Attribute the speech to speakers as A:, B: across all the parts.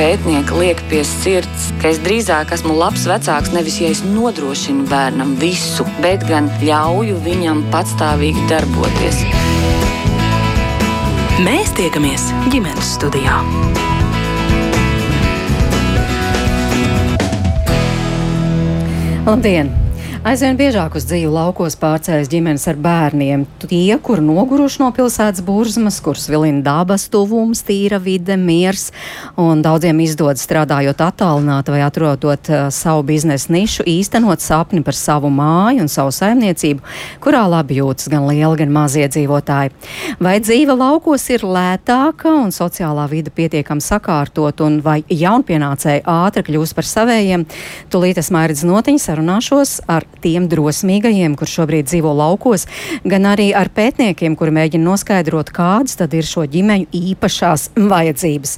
A: pētnieka liek pie sirds, ka es drīzāk esmu labs vecāks nevis ja es nodrošinu bērnam visu, bet gan ļauju viņam patstāvīgi darboties.
B: Mēs tiekamies ģimenes studijā.
C: Labdien! Aizvien biežāk uz dzīvi laukos pārcēlas ģimenes ar bērniem. Tie, kur noguruši no pilsētas burzmas, kurus vilina dabas tuvums, tīra vide, miers, un daudziem izdodas strādājot attālināti vai atrodot uh, savu biznesa nišu, īstenot sapni par savu māju un savu saimniecību, kurā labi jūtas gan lieli, gan mazie dzīvotāji. Vai dzīve laukos ir lētāka un sociālā vide pietiekami sakārtot, un vai jaunpienācēji ātri kļūst par savējiem? Tūlīt es mairidz notiņu sarunāšos ar tiem drosmīgajiem, kur šobrīd dzīvo laukos, gan arī ar pētniekiem, kuri mēģina noskaidrot, kādas tad ir šo ģimeņu īpašās vajadzības.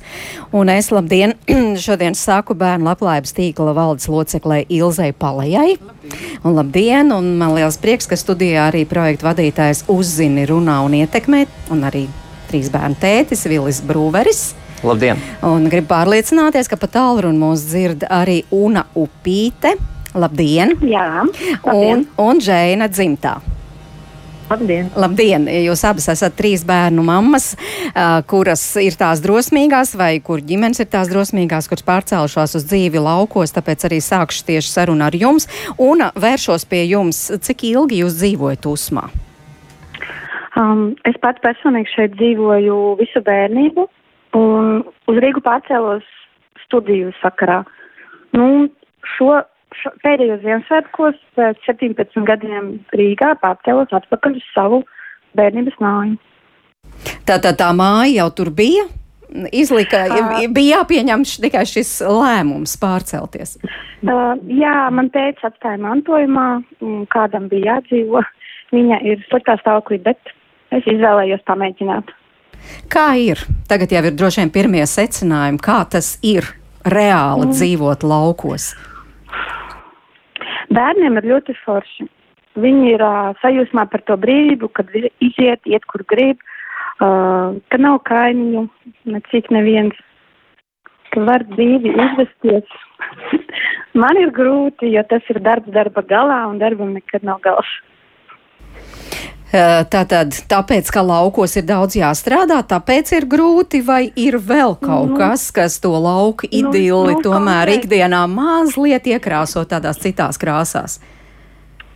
C: Un es labdien, šodien saku bērnu labklājības tīkla valdes loceklē Ilzai Palajai. Un labdien, un man liels prieks, ka studijā arī projektu vadītājs uzzini, runā un ietekmē, un arī trīs bērnu tētis Vilis Brūveris.
D: Labdien!
C: Un gribu pārliecināties, ka pat tālruni mūs dzird arī Una Upīte. Labdien!
E: Jā,
C: labdien. Un, un Džēna dzimtā.
E: Labdien!
C: Labdien! Jūs abas esat trīs bērnu mammas, kuras ir tās drosmīgās, vai kur ģimenes ir tās drosmīgās, kuras pārcēlušās uz dzīvi laukos, tāpēc arī sākšu tieši sarunu ar jums. Un vēršos pie jums, cik ilgi jūs dzīvojat Usmā?
E: Um, es pats personīgi šeit dzīvoju visu bērnību, un uz Rīgu pārcēlos studiju sakarā. Nu, šo pēdējos Ziemassvētkos pēc 17 gadiem Rīgā pārcēlos atpakaļ uz savu bērnības māju.
C: Tā tā, tā māja jau tur bija? Izlika, uh, bija jāpieņem tikai šis lēmums pārcelties.
E: Uh, jā, man teica atstāja mantojumā, kādam bija jādzīvo. Viņa ir sliktā stāvoklī, bet es izvēlējos pamēģināt.
C: Kā ir? Tagad jau ir droši vien pirmie secinājumi, kā tas ir reāli mm. dzīvot laukos.
E: Bērniem ir ļoti forši. Viņi ir uh, sajūsmā par to brīvību, kad iziet, iet, kur grib, uh, ka nav kaimiņu, necik neviens, ka var brīvi izvesties. Man ir grūti, jo tas ir darbs darba galā un darbam nekad nav gals.
C: Tātad, tāpēc, ka laukos ir daudz jāstrādā, tāpēc ir grūti, vai ir vēl kaut nu, kas, kas to lauku idili nu, nu, tomēr ikdienā mazliet iekrāso tādās citās krāsās?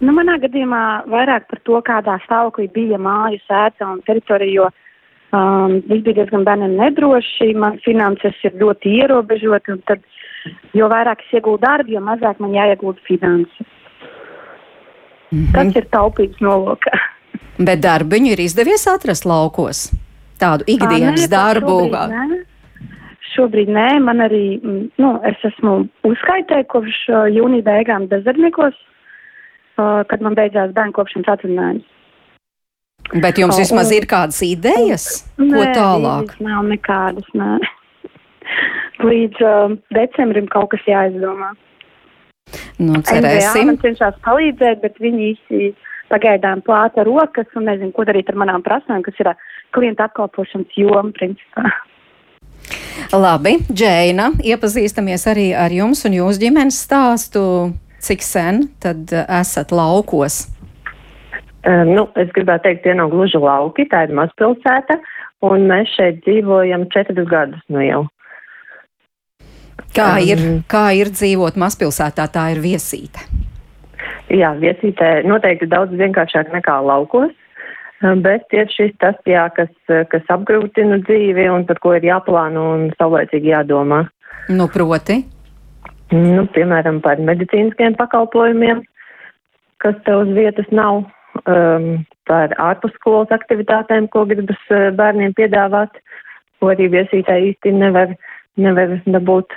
E: Nu, manā gadījumā vairāk par to, kādā stāvoklī bija māju sēta un teritorija, jo um, viss bija diezgan bērniem nedroši, man finanses ir ļoti ierobežoti, un tad, jo vairāk es iegūtu darbu, jo mazāk man jāiegūt finanses. Mm -hmm. Tas ir taupības nolūkā.
C: Bet darbiņu ir izdevies atrast laukos. Tādu ikdienas darbu.
E: Šobrīd nē. šobrīd nē, man arī, nu, es esmu uzskaitēju kopš jūnija beigām bezdarbniekos, kad man beidzās bērnu kopšanas atvaļinājums.
C: Bet jums vismaz ir kādas idejas, un, ko
E: nē,
C: tālāk?
E: Nav nekādas, nē. Līdz uh, decembrim kaut kas jāizdomā.
C: Nu, cerēsim.
E: NVA man cenšas palīdzēt, bet viņi īsti pagaidām plāta rokas un nezinu, ko darīt ar manām prasmēm, kas ir klienta apkalpošanas joma principā.
C: Labi, Džēna, iepazīstamies arī ar jums un jūsu ģimenes stāstu. Cik sen tad esat laukos?
F: Um, nu, es gribētu teikt, tie nav gluži lauki, tā ir mazpilsēta, un mēs šeit dzīvojam četrus gadus nu jau.
C: Kā ir, kā ir dzīvot mazpilsētā, tā ir viesīte?
F: Jā, viesītē noteikti daudz vienkāršāk nekā laukos, um, bet tieši šis tas, jā, kas, kas apgrūtina dzīvi un par ko ir jāplāno un saulēcīgi jādomā.
C: Nu, proti?
F: Nu, piemēram, par medicīniskiem pakalpojumiem, kas te uz vietas nav, um, par ārpusskolas aktivitātēm, ko gribas uh, bērniem piedāvāt, ko arī viesītē īsti nevar, nevar dabūt,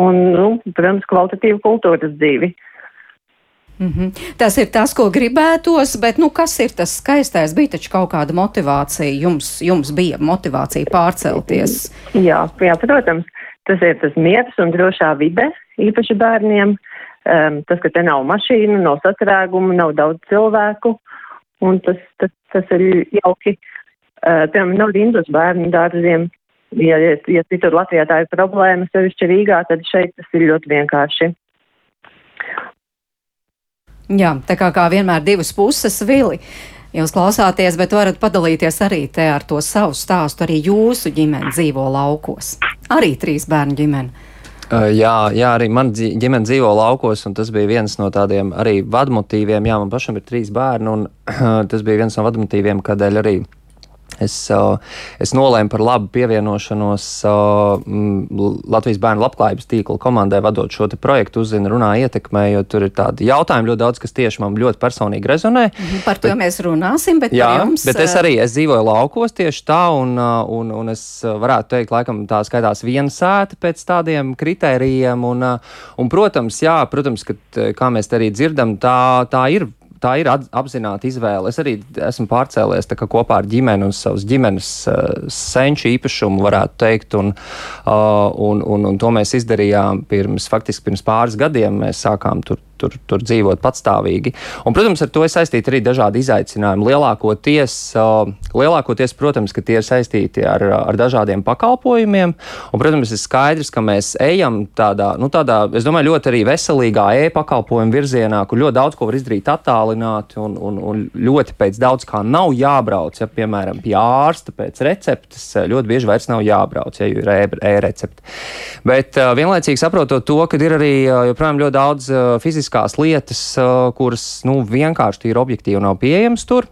F: un, nu, protams, kvalitatīvu kultūras dzīvi.
C: Mm -hmm. Tas ir tas, ko gribētos, bet nu, kas ir tas skaistais? Bija taču kaut kāda motivācija, jums, jums bija motivācija pārcelties.
F: Jā, jā, protams, tas ir tas miers un drošā vide, īpaši bērniem. Um, tas, ka te nav mašīnu, nav sastrēgumu, nav daudz cilvēku, un tas, tas, tas ir jauki. Uh, piemēram, nav rindas bērnu dārziem, ja, ja, ja citur Latvijā tā ir problēma, sevišķi Rīgā, tad šeit tas ir ļoti vienkārši.
C: Jā, tā kā, kā vienmēr divas puses vili. Jūs klausāties, bet varat padalīties arī te ar to savu stāstu. Arī jūsu ģimene dzīvo laukos. Arī trīs bērnu ģimene.
D: Uh, jā, jā, arī man ģimene dzīvo laukos, un tas bija viens no tādiem arī vadmotīviem. Jā, man pašam ir trīs bērni, un tas bija viens no vadmotīviem, kādēļ arī Es, es nolēmu par labu pievienošanos Latvijas bērnu labklājības tīkla komandai, vadot šo projektu, uzzina, runā, ietekmē, jo tur ir tādi jautājumi ļoti daudz, kas tieši man ļoti personīgi rezonē.
C: Mhm, par to bet, mēs runāsim, bet
D: jā,
C: jums,
D: bet es arī es dzīvoju laukos tieši tā, un, un, un es varētu teikt, laikam tā skaitās viena sēta pēc tādiem kritērijiem, un, un protams, jā, protams, ka, kā mēs te arī dzirdam, tā, tā ir tā ir apzināta izvēle. Es arī esmu pārcēlies kopā ar ģimeni un savas ģimenes uh, senču īpašumu, varētu teikt, un, uh, un, un, un to mēs izdarījām pirms, faktiski pirms pāris gadiem. Mēs sākām tur tur, tur dzīvot patstāvīgi. Un, protams, ar to ir saistīti arī dažādi izaicinājumi. Lielākoties, uh, lielākoties protams, tie ir saistīti ar, ar dažādiem pakalpojumiem. Un, protams, ir skaidrs, ka mēs ejam tādā, nu, tādā domāju, ļoti arī veselīgā e-pakalpojumu virzienā, kur ļoti daudz ko var izdarīt attālināti un, un, un ļoti pēc daudz kā nav jābrauc. Ja, piemēram, pie ārsta pēc receptes ļoti bieži vairs nav jābrauc, ja ir e-recepte. Bet uh, vienlaicīgi saprotot to, ka ir arī joprojām ļoti daudz uh, fizisku tehniskās lietas, kuras nu, vienkārši ir objektīvi nav pieejamas tur.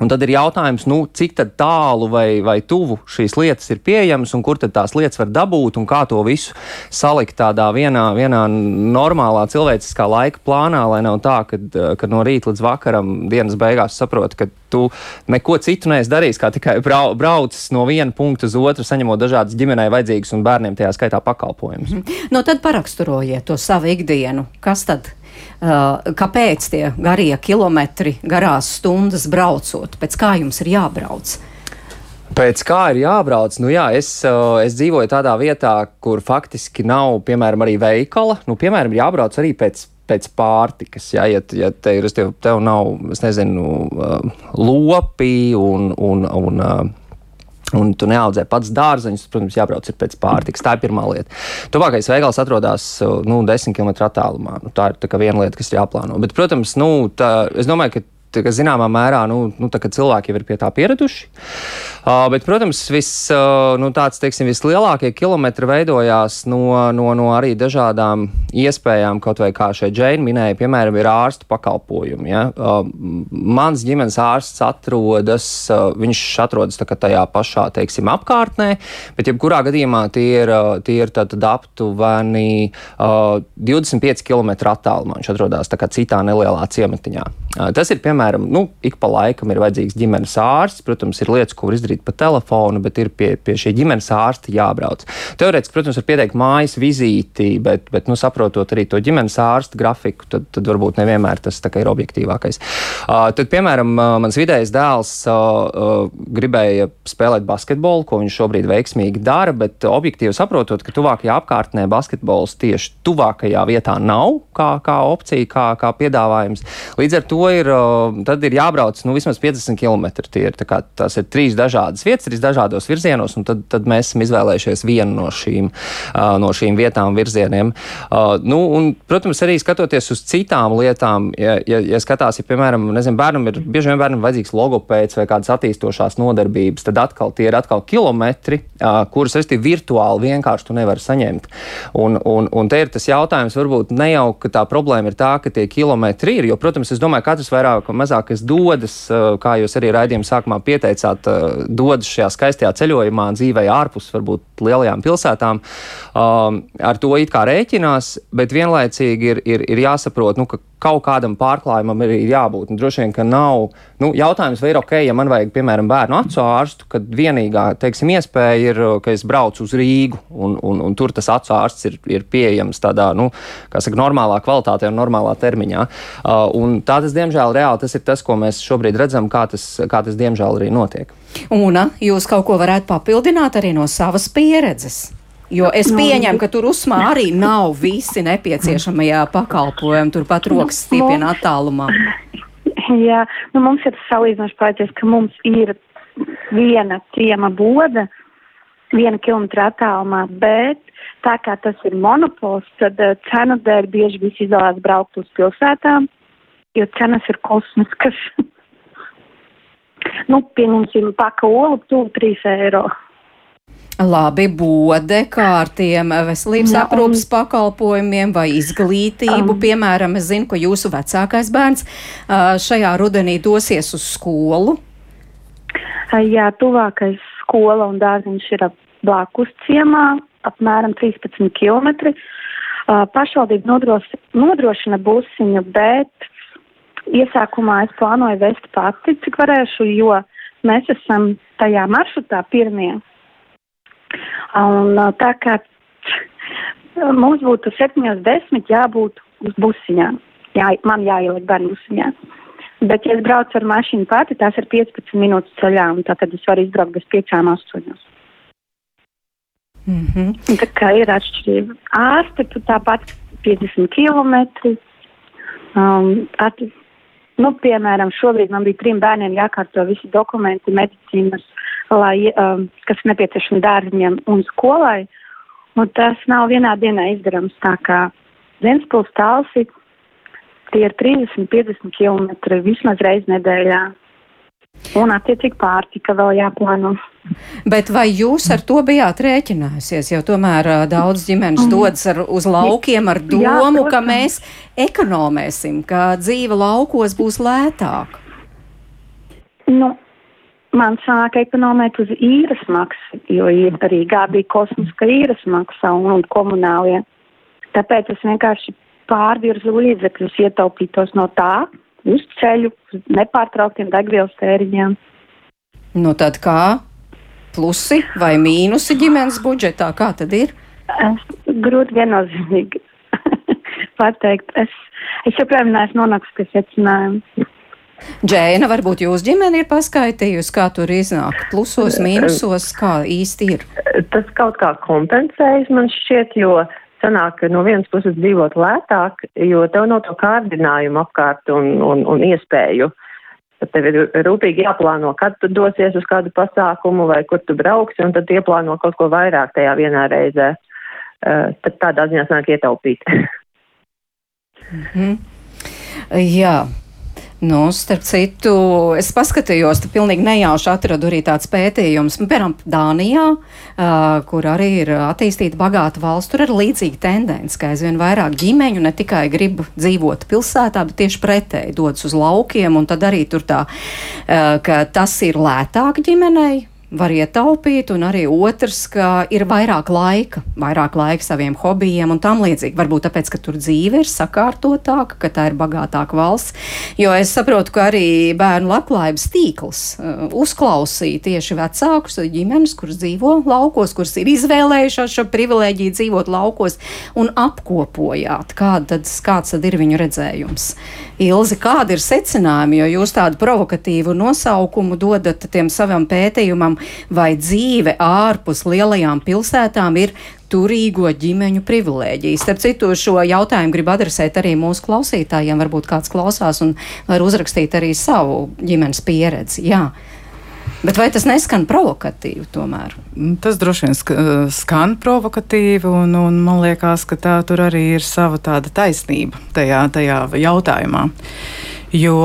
D: Un tad ir jautājums, nu, cik tālu vai, vai tuvu šīs lietas ir pieejamas, un kur tad tās lietas var dabūt, un kā to visu salikt tādā vienā, vienā normālā cilvēciskā laika plānā, lai nav tā, ka, no rīta līdz vakaram dienas beigās saproti, ka tu neko citu neesi darījis, kā tikai brau, braucis no viena punkta uz otru, saņemot dažādas ģimenei vajadzīgas un bērniem tajā skaitā pakalpojumus.
C: No nu, tad paraksturojiet to savu ikdienu. Kas tad kāpēc tie garie kilometri, garās stundas braucot, pēc kā jums ir jābrauc?
D: Pēc kā ir jābrauc? Nu, jā, es, uh, es dzīvoju tādā vietā, kur faktiski nav, piemēram, arī veikala. Nu, piemēram, ir jābrauc arī pēc pēc pārtikas. Ja, ja, ja te ir, tev, tev nav, es nezinu, uh, lopi un, un, un un tu neaudzē pats dārzeņus, protams, jābrauc pēc pārtikas. Tā ir pirmā lieta. Tuvākais veikals atrodas nu, 10 km attālumā. Nu, tā ir tā viena lieta, kas ir jāplāno. Bet, protams, nu, tā, es domāju, ka ka zināmā mērā nu, nu, cilvēki jau ir pie tā pieraduši. Uh, bet, protams, vis, uh, nu, tāds, teiksim, vislielākie kilometri veidojās no, no, no arī dažādām iespējām, kaut vai kā šeit Džēna minēja, piemēram, ir ārstu pakalpojumi. Ja? Uh, mans ģimenes ārsts atrodas, uh, viņš atrodas tajā pašā, teiksim, apkārtnē, bet jebkurā gadījumā tie ir, uh, tie ir tad aptuveni uh, 25 km attālumā. Viņš atrodas citā nelielā ciematiņā. Uh, tas ir, piemēram, nu, ik pa laikam ir vajadzīgs ģimenes ārsts. Protams, ir lietas, ko var izdarīt pa telefonu, bet ir pie, pie šī ģimenes ārsta jābrauc. Teorētiski, protams, var pieteikt mājas vizīti, bet, bet nu, saprotot arī to ģimenes ārsta grafiku, tad, tad varbūt nevienmēr tas ir objektīvākais. Uh, tad, piemēram, mans vidējais dēls uh, uh, gribēja spēlēt basketbolu, ko viņš šobrīd veiksmīgi dara, bet objektīvi saprotot, ka tuvākajā apkārtnē basketbols tieši tuvākajā vietā nav kā, kā opcija, kā, kā piedāvājums. Līdz ar to ir ir jābrauc nu, vismaz 50 km. Tie ir, kā, tās ir trīs dažādas vietas, trīs dažādos virzienos, un tad, tad mēs esam izvēlējušies vienu no šīm, no šīm vietām, virzieniem. Nu, un, protams, arī skatoties uz citām lietām, ja, ja, ja skatās, ja, piemēram, nezinu, bērnam ir bieži vien bērnam vajadzīgs logopēds vai kādas attīstošās nodarbības, tad atkal tie ir atkal kilometri, kurus, restīvi, virtuāli vienkārši tu nevari saņemt. Un, un, un te ir tas jautājums, varbūt ne jau, ka tā problēma ir tā, ka tie kilometri ir, jo, protams, es domāju, katrs vairāk mazāk, kas dodas, kā jūs arī raidījuma sākumā pieteicāt, dodas šajā skaistajā ceļojumā, dzīvē ārpus varbūt lielajām pilsētām, um, ar to it kā rēķinās, bet vienlaicīgi ir, ir, ir jāsaprot, nu, ka kaut kādam pārklājumam ir jābūt. Un droši vien, ka nav nu, jautājums, vai ir ok, ja man vajag, piemēram, bērnu acu ārstu, kad vienīgā teiksim, iespēja ir, ka es braucu uz Rīgu, un, un, un tur tas acu ārsts ir, ir pieejams tādā, nu, kā saka, normālā kvalitātē un normālā termiņā. Uh, un tā tas, diemžēl, reāli tas ir tas, ko mēs šobrīd redzam, kā tas, kā tas diemžēl, arī notiek.
C: Un jūs kaut ko varētu papildināt arī no savas pieredzes? Jo es nu, pieņemu, ka tur uzmā arī nav visi nepieciešamajā pakalpojumi, turpat rokas stipienā attālumā.
E: Jā, nu mums ir salīdzinoši pācies, ka mums ir viena ciema boda, viena kilometra attālumā, bet tā kā tas ir monopols, tad uh, cenu dēļ bieži visi izvēlās braukt uz pilsētām, jo cenas ir kosmiskas. nu, pieņemsim, paka olu tuvu 3 eiro.
C: Labi, bode kā ar tiem veselības
E: Jā,
C: aprūpas pakalpojumiem vai izglītību.
E: Um.
C: Piemēram, es zinu, ka jūsu vecākais bērns šajā rudenī dosies uz skolu.
E: Jā, tuvākais skola un dārziņš ir blakus ciemā, apmēram 13 km. Pašvaldība nodros, nodrošina busiņu, bet iesākumā es plānoju vest pati, cik varēšu, jo mēs esam tajā maršrutā pirmie. Un uh, tā kā uh, mums būtu 7.10 jābūt uz busiņā, jā, man jāieliek bērnu busiņā. Bet, ja es braucu ar mašīnu pati, tās ir 15 minūtes ceļā, un tā tad es varu izbraukt bez 5-8.
C: Mm -hmm.
E: Tā kā ir atšķirība. Ārste tāpat 50 km. Um, at, nu, piemēram, šobrīd man bija trim bērniem jākārto visi dokumenti medicīnas, lai, um, kas nepieciešami dārziņiem un skolai. Un tas nav vienā dienā izdarams. Tā kā Zemspils tālsi tie ir 30-50 km vismaz reiz nedēļā. Un attiecīgi pārtika vēl jāplāno.
C: Bet vai jūs ar to bijāt rēķinājusies? Jo tomēr ā, daudz ģimenes dodas ar, uz laukiem ar domu,
E: Jā,
C: ka
E: protams.
C: mēs ekonomēsim, ka dzīve laukos būs lētāka.
E: Nu, man sāk ekonomēt uz īres maksu, jo ir arī gādīja kosmiska īres maksa un, un komunālie. Tāpēc es vienkārši pārvirzu līdzekļus, ietaupītos no tā uz ceļu, uz nepārtrauktiem degvielas tēriņiem.
C: Nu tad kā? Plusi vai mīnusi ģimenes budžetā? Kā tad ir?
E: Es grūti viennozīmīgi pateikt. Es, es joprojām neesmu nonākusi pie secinājuma.
C: Džēna, varbūt jūs ģimene ir paskaitījusi, kā tur iznāk plusos, mīnusos, kā īsti ir.
F: Tas kaut kā kompensējas man šķiet, jo sanāk, no vienas puses dzīvot lētāk, jo tev nav to kārdinājumu apkārt un, un, un iespēju. Tev ir rūpīgi jāplāno, kad tu dosies uz kādu pasākumu vai kur tu brauksi, un tad ieplāno kaut ko vairāk tajā vienā reizē. Uh, tad tādā ziņā sanāk ietaupīt.
C: Mhm. Jā. Nu, starp citu, es paskatījos, tu pilnīgi nejauši atradu arī tāds pētījums, nu, piemēram, Dānijā, uh, kur arī ir attīstīta bagāta valsts. Tur ir līdzīga tendence, ka aizvien vairāk ģimeņu ne tikai grib dzīvot pilsētā, bet tieši pretēji dodas uz laukiem, un tad arī tur tā, uh, ka tas ir lētāk ģimenei, var ietaupīt, un arī otrs, ka ir vairāk laika, vairāk laika saviem hobijiem un tam līdzīgi. Varbūt tāpēc, ka tur dzīve ir sakārtotāka, ka tā ir bagātāka valsts. Jo es saprotu, ka arī bērnu labklājības tīkls uh, uzklausīja tieši vecākus ģimenes, kuras dzīvo laukos, kuras ir izvēlējušās šo privilēģiju dzīvot laukos un apkopojāt, kāda tad, kāds tad ir viņu redzējums. Ilzi, kādi ir secinājumi, jo jūs tādu provokatīvu nosaukumu dodat tiem savam pētījumam, vai dzīve ārpus lielajām pilsētām ir turīgo ģimeņu privilēģijas. Starp citu, šo jautājumu gribu adresēt arī mūsu klausītājiem. Varbūt kāds klausās un var uzrakstīt arī savu ģimenes pieredzi. Jā. Bet vai tas neskan provokatīvi tomēr?
G: Tas droši vien sk skan provokatīvi, un, un man liekas, ka tā tur arī ir sava tāda taisnība tajā, tajā jautājumā. Jo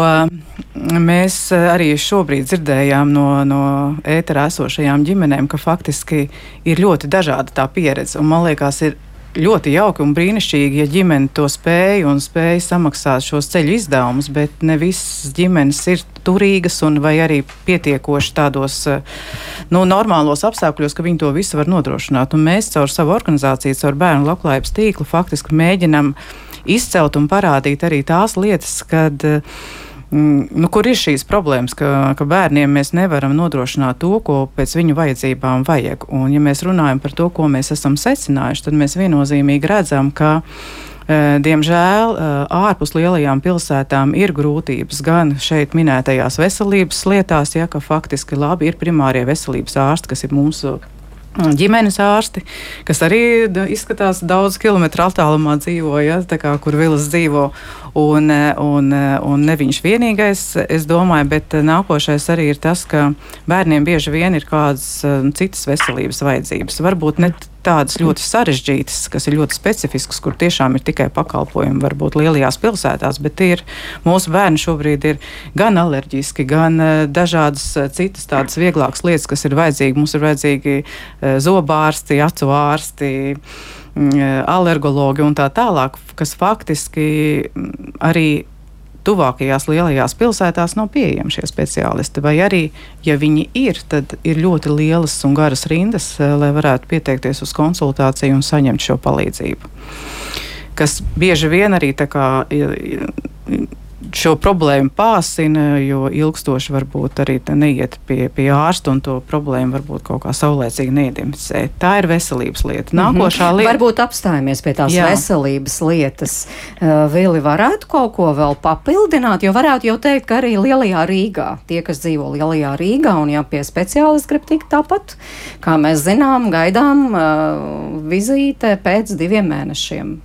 G: mēs arī šobrīd dzirdējām no, no ēterā esošajām ģimenēm, ka faktiski ir ļoti dažāda tā pieredze. Man liekas, ir ļoti jauki un brīnišķīgi, ja ģimene to spēja un spēja samaksāt šos ceļu izdevumus, bet ne visas ģimenes ir turīgas un vai arī pietiekoši tādos nu, normālos apstākļos, ka viņi to visu var nodrošināt. Un mēs caur savu organizāciju, caur bērnu labklājības tīklu faktiski mēģinam izcelt un parādīt arī tās lietas, kad nu, kur ir šīs problēmas, ka, ka bērniem mēs nevaram nodrošināt to, ko pēc viņu vajadzībām vajag. Un, ja mēs runājam par to, ko mēs esam secinājuši, tad mēs viennozīmīgi redzam, ka Diemžēl ārpus lielajām pilsētām ir grūtības gan šeit minētajās veselības lietās, ja ka faktiski labi ir primārie veselības ārsti, kas ir mūsu ģimenes ārsti, kas arī izskatās daudz kilometru attālumā dzīvo, ja, kā, kur Vilas dzīvo. Un, un, un ne viņš vienīgais, es domāju, bet nākošais arī ir tas, ka bērniem bieži vien ir kādas citas veselības vajadzības. Varbūt ne tādas ļoti sarežģītas, kas ir ļoti specifiskas, kur tiešām ir tikai pakalpojumi, varbūt lielajās pilsētās, bet ir mūsu bērni šobrīd ir gan alerģiski, gan dažādas citas tādas vieglākas lietas, kas ir vajadzīgi. Mums ir vajadzīgi zobārsti, acu ārsti alergologi un tā tālāk, kas faktiski mm, arī tuvākajās lielajās pilsētās nav pieejami šie speciālisti. Vai arī, ja viņi ir, tad ir ļoti lielas un garas rindas, eh, lai varētu pieteikties uz konsultāciju un saņemt šo palīdzību. Kas bieži vien arī tā kā šo problēmu pāsina, jo ilgstoši varbūt arī neiet pie, pie ārsta un to problēmu varbūt kaut kā saulēcīgi neidentificē. Tā ir veselības lieta. Mhm. Nākošā lieta.
C: Varbūt apstājamies pie tās Jā. veselības lietas. Vili varētu kaut ko vēl papildināt, jo varētu jau teikt, ka arī Lielajā Rīgā, tie, kas dzīvo Lielajā Rīgā un jau pie speciālista grib tikt tāpat, kā mēs zinām, gaidām uh, vizīte pēc diviem mēnešiem.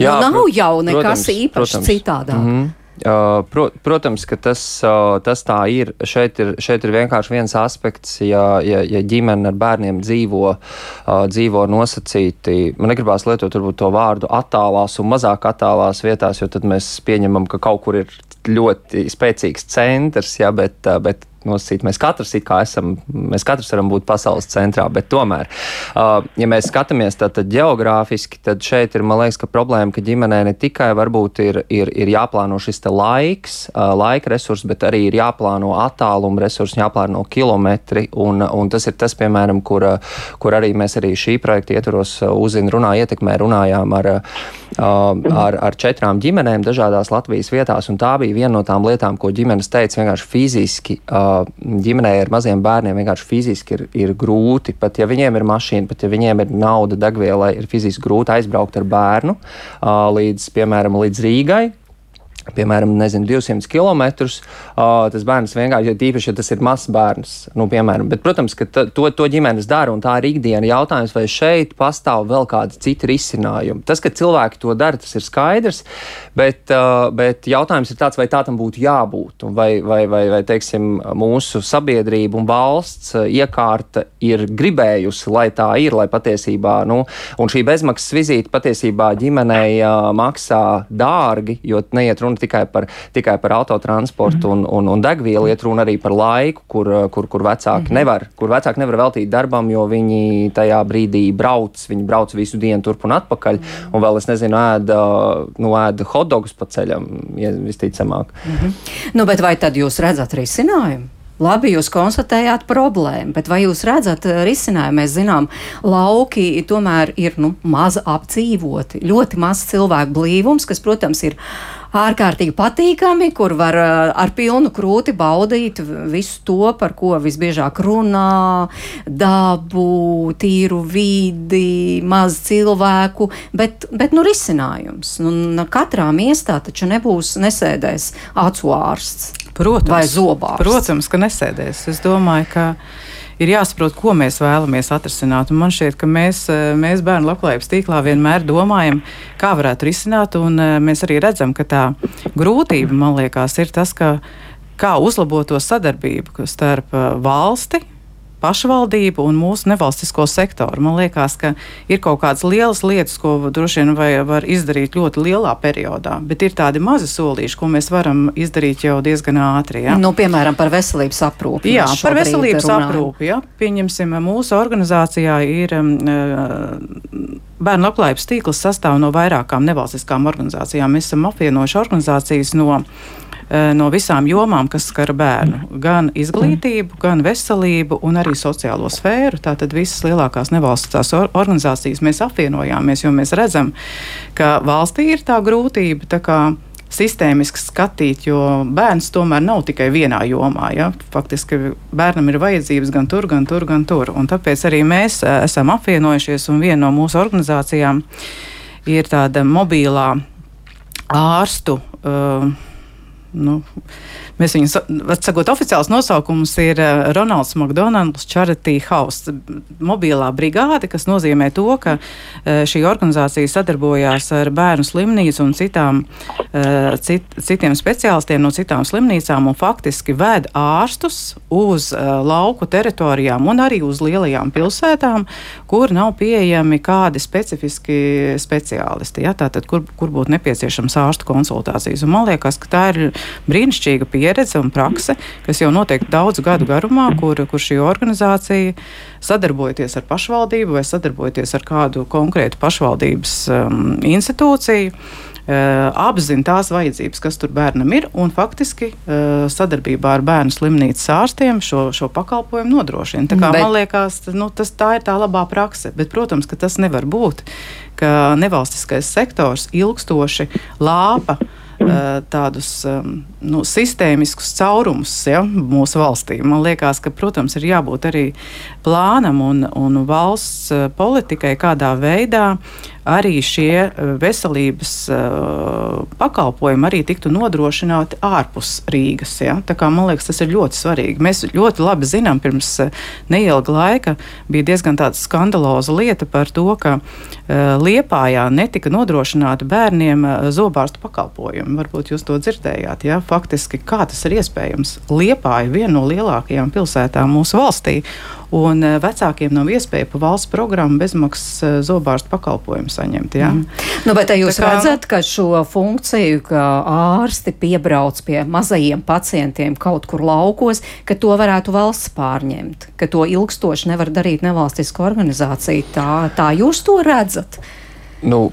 C: Jā, nu, nav jau nekas protams, īpaši protams. citādāk. Mm -hmm.
D: Uh, pro, protams, ka tas, uh, tas tā ir. Šeit, ir. šeit ir vienkārši viens aspekts, ja, ja, ja ģimene ar bērniem dzīvo, uh, dzīvo nosacīti. Man negribās lietot to vārdu attālās un mazāk attālās vietās, jo tad mēs pieņemam, ka kaut kur ir ļoti spēcīgs centrs, ja, bet, bet nosacīt. Mēs katrs esam, mēs katrs varam būt pasaules centrā, bet tomēr, uh, ja mēs skatāmies tad geogrāfiski, tad šeit ir, man liekas, ka problēma, ka ģimenē ne tikai varbūt ir, ir, ir jāplāno šis laiks, uh, laika resursi, bet arī ir jāplāno attāluma resursi, jāplāno kilometri, un, un tas ir tas, piemēram, kur, kur arī mēs arī šī projekta ietvaros uzzina runā ietekmē runājām ar, ar, ar četrām ģimenēm dažādās Latvijas vietās, tā bija viena no tām lietām, ko ģimenes teica vienkārši fiziski ģimenē ar maziem bērniem vienkārši fiziski ir, ir grūti. Pat ja viņiem ir mašīna, pat ja viņiem ir nauda degvielai, ir fiziski grūti aizbraukt ar bērnu līdz, piemēram, līdz Rīgai piemēram, nezinu, 200 km. Uh, tas bērns vienkārši, ja tīpaši, ja tas ir mazs bērns, nu, piemēram, bet, protams, ka to, to ģimenes dara un tā ir ikdiena jautājums, vai šeit pastāv vēl kādi citi risinājumi. Tas, ka cilvēki to dara, tas ir skaidrs, bet, uh, bet jautājums ir tāds, vai tā tam būtu jābūt, vai, vai, vai, vai teiksim, mūsu sabiedrība un valsts iekārta ir gribējusi, lai tā ir, lai patiesībā, nu, un šī bezmaksas vizīte patiesībā ģimenei uh, maksā dārgi, jo neiet runa tikai par, tikai par autotransportu mm -hmm. un, un, un degvielu, iet runa arī par laiku, kur, kur, kur vecāki mm -hmm. nevar, kur vecāki nevar veltīt darbam, jo viņi tajā brīdī brauc, viņi brauc visu dienu turp un atpakaļ, mm -hmm. un vēl es nezinu, ēda, nu, ēda hotdogus pa ceļam, ja visticamāk. Mm -hmm.
C: nu, bet vai tad jūs redzat risinājumu? Labi, jūs konstatējāt problēmu, bet vai jūs redzat risinājumu? Mēs zinām, lauki tomēr ir nu, maz apdzīvoti, ļoti maz cilvēku blīvums, kas, protams, ir ārkārtīgi patīkami, kur var eh, ar pilnu krūti baudīt visu to, par ko visbiežāk runā, dabu, tīru vidi, maz cilvēku, bet, bet nu, risinājums. Nu, katrā miestā taču nebūs nesēdēs acu ārsts.
G: Protams,
C: vai zobārsts.
G: Protams, ka nesēdēs. Es domāju, ka ir jāsaprot, ko mēs vēlamies atrisināt. Un man šķiet, ka mēs, eh, mēs bērnu labklājības tīklā vienmēr domājam, kā varētu risināt, un eh, mēs arī redzam, ka tā grūtība, man liekas, ir tas, ka kā uzlabot to sadarbību starp eh, valsti, pašvaldību un mūsu nevalstisko sektoru. Man liekas, ka ir kaut kādas lielas lietas, ko droši vien var izdarīt ļoti lielā periodā, bet ir tādi mazi solīši, ko mēs varam izdarīt jau diezgan ātri. Ja?
C: Nu, piemēram, par veselības aprūpi.
G: Jā, par veselības runājam. aprūpi. Ja? Pieņemsim, mūsu organizācijā ir. Um, Bērnu labklājības tīkls sastāv no vairākām nevalstiskām organizācijām. Mēs esam apvienojuši organizācijas no Eh, no visām jomām, kas skar bērnu. Gan izglītību, gan veselību, un arī sociālo sfēru. Tātad visas lielākās nevalstiskās organizācijas mēs apvienojāmies, jo mēs redzam, ka valstī ir tā grūtība. Tā kā, sistēmiski skatīt, jo bērns tomēr nav tikai vienā jomā. Ja? Faktiski bērnam ir vajadzības gan tur, gan tur, gan tur. Un tāpēc arī mēs eh, esam apvienojušies, un viena no mūsu organizācijām ir tāda mobilā ārstu. Uh, nu, mēs viņu, sakot, oficiāls nosaukums ir uh, Ronalds McDonald's Charity House, mobilā brigāde, kas nozīmē to, ka uh, šī organizācija sadarbojās ar bērnu slimnīcu un citām, uh, cit, citiem speciālistiem no citām slimnīcām un faktiski ved ārstus uz lauku teritorijām un arī uz lielajām pilsētām, kur nav pieejami kādi specifiski speciālisti. Ja? Tātad, kur, kur būtu nepieciešams ārstu konsultācijas. Un man liekas, ka tā ir brīnišķīga pieredze un prakse, kas jau notiek daudzu gadu garumā, kur, kur šī organizācija sadarbojoties ar pašvaldību vai sadarbojoties ar kādu konkrētu pašvaldības um, institūciju Eh, apzina tās vajadzības, kas tur bērnam ir, un faktiski eh, sadarbībā ar bērnu slimnīcas ārstiem šo, šo pakalpojumu nodrošina. Tā kā, bet... Man liekas, nu, tas, tā ir tā labā prakse, bet, protams, ka tas nevar būt, ka nevalstiskais sektors ilgstoši lāpa tādus nu, sistēmiskus caurumus ja, mūsu valstī. Man liekas, ka, protams, ir jābūt arī plānam un, un valsts eh, politikai, kādā veidā arī šie eh, veselības uh, pakalpojumi arī tiktu nodrošināti ārpus Rīgas. Ja? Kā, man liekas, tas ir ļoti svarīgi. Mēs ļoti labi zinām, pirms neilga laika bija diezgan skandaloza lieta par to, ka Liepājā netika nodrošināti bērniem zobārstu pakalpojumi varbūt jūs to dzirdējāt. Ja? Faktiski, kā tas ir iespējams? Liepā ir viena no lielākajām pilsētām mūsu valstī. Un eh, vecākiem nav iespēja pa valsts programmu bezmaksas eh, zobārstu pakalpojumu saņemt. Ja? Mm.
C: Nu, bet jūs kā... redzat, ka šo funkciju, ka ārsti piebrauc pie mazajiem pacientiem kaut kur laukos, ka to varētu valsts pārņemt, ka to ilgstoši nevar darīt nevalstiska organizācija. Tā, tā jūs to redzat?
D: Nu,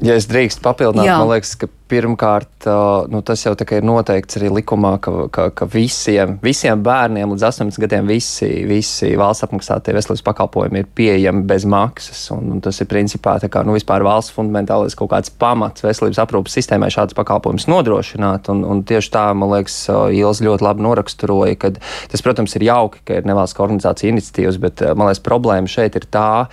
D: ja es drīkstu papildināt, Jā. man liekas, ka Pirmkārt, nu, tas jau ir noteikts arī likumā, ka, ka, ka visiem, visiem bērniem līdz 18 gadiem visi, visi valsts apmaksātie veselības pakalpojumi ir pieejami bez maksas. Un, un tas ir principā kā, nu, valsts fundamentālais kaut kāds pamats veselības aprūpas sistēmai šādas pakalpojumus nodrošināt. Un, un tieši tā, man liekas, Ielas ļoti labi noraksturoja, ka tas, protams, ir jauki, ka ir nevalstiskā organizācija iniciatīvas, bet man liekas, problēma šeit ir tā,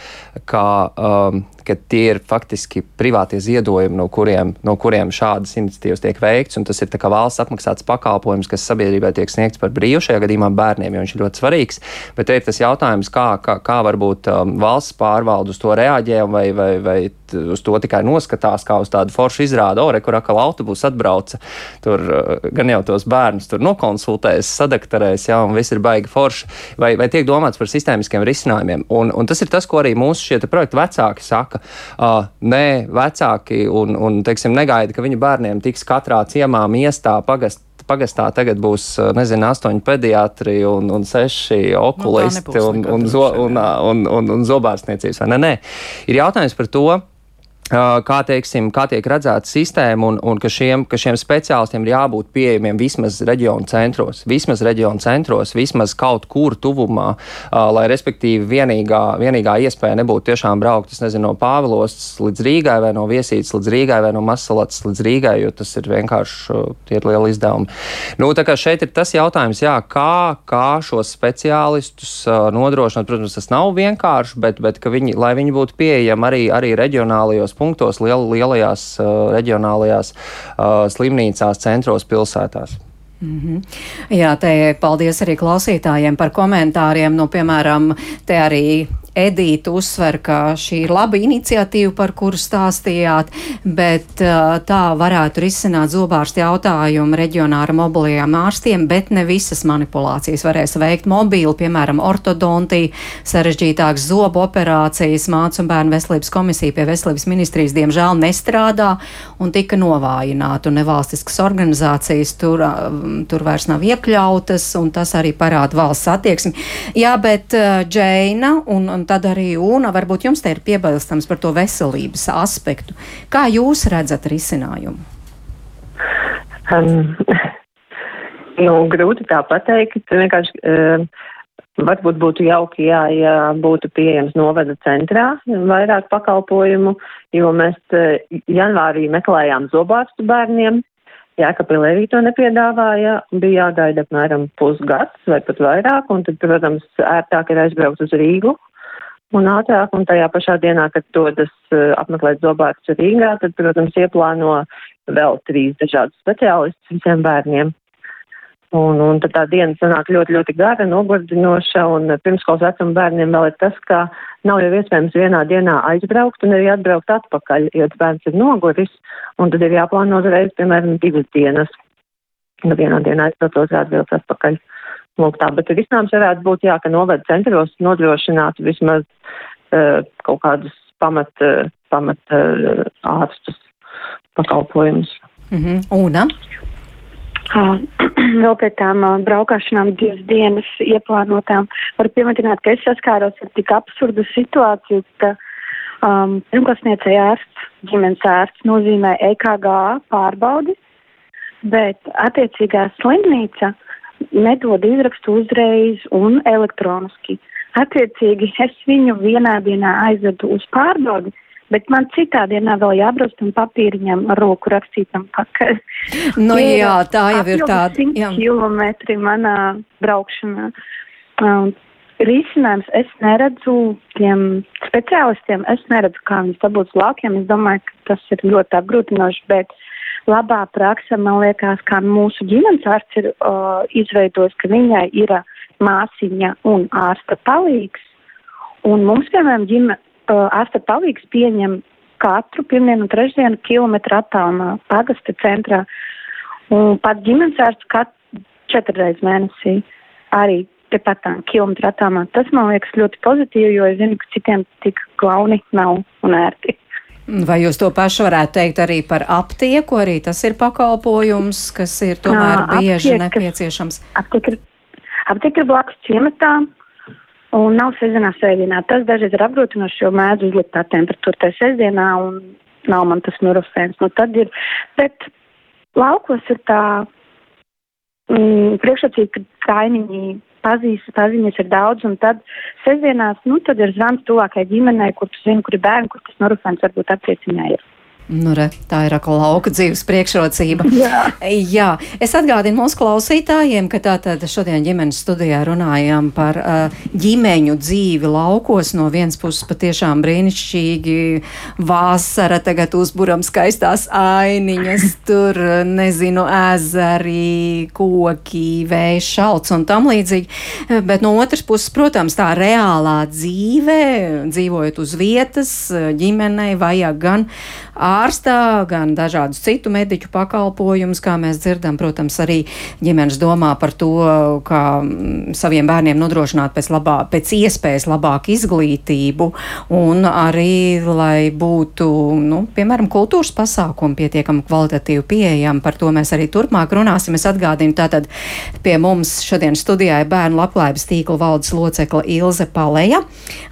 D: ka, um, ka tie ir faktiski privātie ziedojumi, no kuriem, no kuriem šādi šādas iniciatīvas tiek veikts, un tas ir valsts apmaksāts pakalpojums, kas sabiedrībai tiek sniegts par brīvu šajā gadījumā bērniem, jo viņš ir ļoti svarīgs. Bet te ir tas jautājums, kā, kā, kā varbūt um, valsts pārvalde uz to reaģē, vai, vai, vai uz to tikai noskatās kā uz tādu foršu izrādu, ore, kur atkal autobus atbrauca, tur uh, gan jau tos bērnus tur nokonsultēs, sadaktarēs, jā, un viss ir baigi forši, vai, vai tiek domāts par sistēmiskiem risinājumiem. Un, un tas ir tas, ko arī mūsu šie projekta vecāki saka. Uh, nē, vecāki un, un teiksim, negaida, ka viņu bērniem tiks katrā ciemā, miestā, pagast pagastā tagad būs, nezinu, astoņi pediatri un, un seši okulisti nu, un, un, un, un, un, un zobārstniecības. Nē, nē, ir jautājums par to kā, teiksim, kā tiek redzēta sistēma, un, un ka, šiem, ka šiem speciālistiem ir jābūt pieejamiem vismaz reģionu centros, vismaz reģionu centros, vismaz kaut kur tuvumā, lai respektīvi vienīgā, vienīgā iespēja nebūtu tiešām braukt, nezinu, no Pāvilostas līdz Rīgai vai no Viesītes līdz Rīgai vai no Masalats līdz Rīgai, jo tas ir vienkārši tie ir lieli izdevumi. Nu, tā kā šeit ir tas jautājums, jā, kā, kā šos speciālistus nodrošināt, protams, tas nav vienkārši, bet, bet viņi, lai viņi būtu pieejami arī, arī reģionālajos punktos, liel, lielajās uh, reģionālajās uh, slimnīcās, centros, pilsētās.
C: Mm -hmm. Jā, te paldies arī klausītājiem par komentāriem. Nu, piemēram, te arī Edīte uzsver, ka šī ir laba iniciatīva, par kuru stāstījāt, bet uh, tā varētu risināt zobārstu jautājumu reģionāra mobilajiem ārstiem, bet ne visas manipulācijas varēs veikt mobīli, piemēram, ortodontija, sarežģītākas zobu operācijas, mācu un bērnu veselības komisija pie veselības ministrijas diemžēl nestrādā un tika novājināta, un nevalstiskas organizācijas tur, uh, tur vairs nav iekļautas, un tas arī parāda valsts attieksmi. Jā, bet uh, Džeina un, un tad arī UNA, varbūt jums te ir piebilstams par to veselības aspektu. Kā jūs redzat risinājumu?
F: Um, nu, grūti tā pateikt. Vienkārši, uh, varbūt būtu jauki, jā, ja būtu pieejams novada centrā vairāk pakalpojumu, jo mēs uh, janvārī meklējām zobārstu bērniem. Jēkabīlē arī to nepiedāvāja, bija jāgaida apmēram pusgads vai pat vairāk, un tad, protams, ērtāk ir aizbraukt uz Rīgu, un ātrāk, un tajā pašā dienā, kad dodas uh, apmeklēt zobārstu Rīgā, tad, protams, ieplāno vēl trīs dažādus speciālistus visiem bērniem. Un, un tad tā diena sanāk ļoti, ļoti gara, nogurdinoša, un pirmskolas vecuma bērniem vēl ir tas, ka nav jau iespējams vienā dienā aizbraukt un arī atbraukt atpakaļ, jo bērns ir noguris, un tad ir jāplāno uzreiz, piemēram, divas dienas. Nu, vienā dienā aizbraukt, otrā atbraukt atpakaļ. Lūk tā, bet risinājums varētu būt, jā, ka novada centros nodrošinātu vismaz uh, kaut kādus pamat, uh, pamat uh, ārstus pakalpojumus.
C: Mm -hmm. Una?
E: Uh, vēl pēc tām uh, braukšanām divas dienas ieplānotām. Varu pieminēt, ka es saskāros ar tik absurdu situāciju, ka um, pirmklasniecei ārsts, ģimenes ārsts nozīmē EKG pārbaudi, bet attiecīgā slimnīca nedod izrakstu uzreiz un elektroniski. Attiecīgi es viņu vienā dienā aizvedu uz pārbaudi, bet man citā dienā vēl jābrauc un papīriņam ar roku rakstītam pakaļ.
C: Nu jā, tā jau ir tāda.
E: Jā. kilometri manā braukšanā. Um, risinājums es neredzu tiem speciālistiem, es neredzu, kā viņus dabūt laukiem. Es domāju, ka tas ir ļoti apgrūtinoši, bet labā praksa, man liekas, kā mūsu ģimenes ārsts ir uh, izveidojis, ka viņai ir māsiņa un ārsta palīgs. Un mums, piemēram, ģime, uh, ārsta palīgs pieņem katru pirmdienu un trešdienu kilometru attālumā pagasta centrā. Un pat ģimenes ārsts katru četrreiz mēnesī arī tepat tā kilometru attālumā. Tas man liekas ļoti pozitīvi, jo es zinu, ka citiem tik glauni nav un ērti.
C: Vai jūs to pašu varētu teikt arī par aptieku? Arī tas ir pakalpojums, kas ir tomēr Jā, bieži aptiek, nepieciešams.
E: Aptiek ir, aptiek ir blakus ciematā. Un nav sezonā sēdienā. Tas dažreiz ir apgrūtinoši, jo mēdz uzlikt tā temperatūra tajā sēdienā un nav man tas nurofēns. Nu, tad ir, bet laukos ir tā mm, priekšrocība, ka kaimiņi pazīst, paziņas ir daudz, un tad sestdienās, nu, tad ir zvans tuvākai ģimenei, kur tu zini, kur ir bērni, kur tas norufens varbūt apcieciņā ir.
C: Nu, re, tā ir atkal lauka dzīves priekšrocība.
E: Jā.
C: Jā. Es atgādinu mūsu klausītājiem, ka tātad šodien ģimenes studijā runājām par uh, ģimeņu dzīvi laukos. No vienas puses patiešām brīnišķīgi vasara, tagad uzburam skaistās ainiņas, tur, nezinu, ezeri, koki, vējš, šalts un tam līdzīgi. Bet no otras puses, protams, tā reālā dzīve, dzīvojot uz vietas, ģimenei vajag gan ārstā, gan dažādus citu mediķu pakalpojumus, kā mēs dzirdam. Protams, arī ģimenes domā par to, kā mm, saviem bērniem nodrošināt pēc, labā, pēc iespējas labāku izglītību un arī, lai būtu, nu, piemēram, kultūras pasākumi pietiekami kvalitatīvi pieejami. Par to mēs arī turpmāk runāsim. Es atgādinu, tātad pie mums šodien studijā ir bērnu labklājības tīkla valdes locekla Ilze Paleja,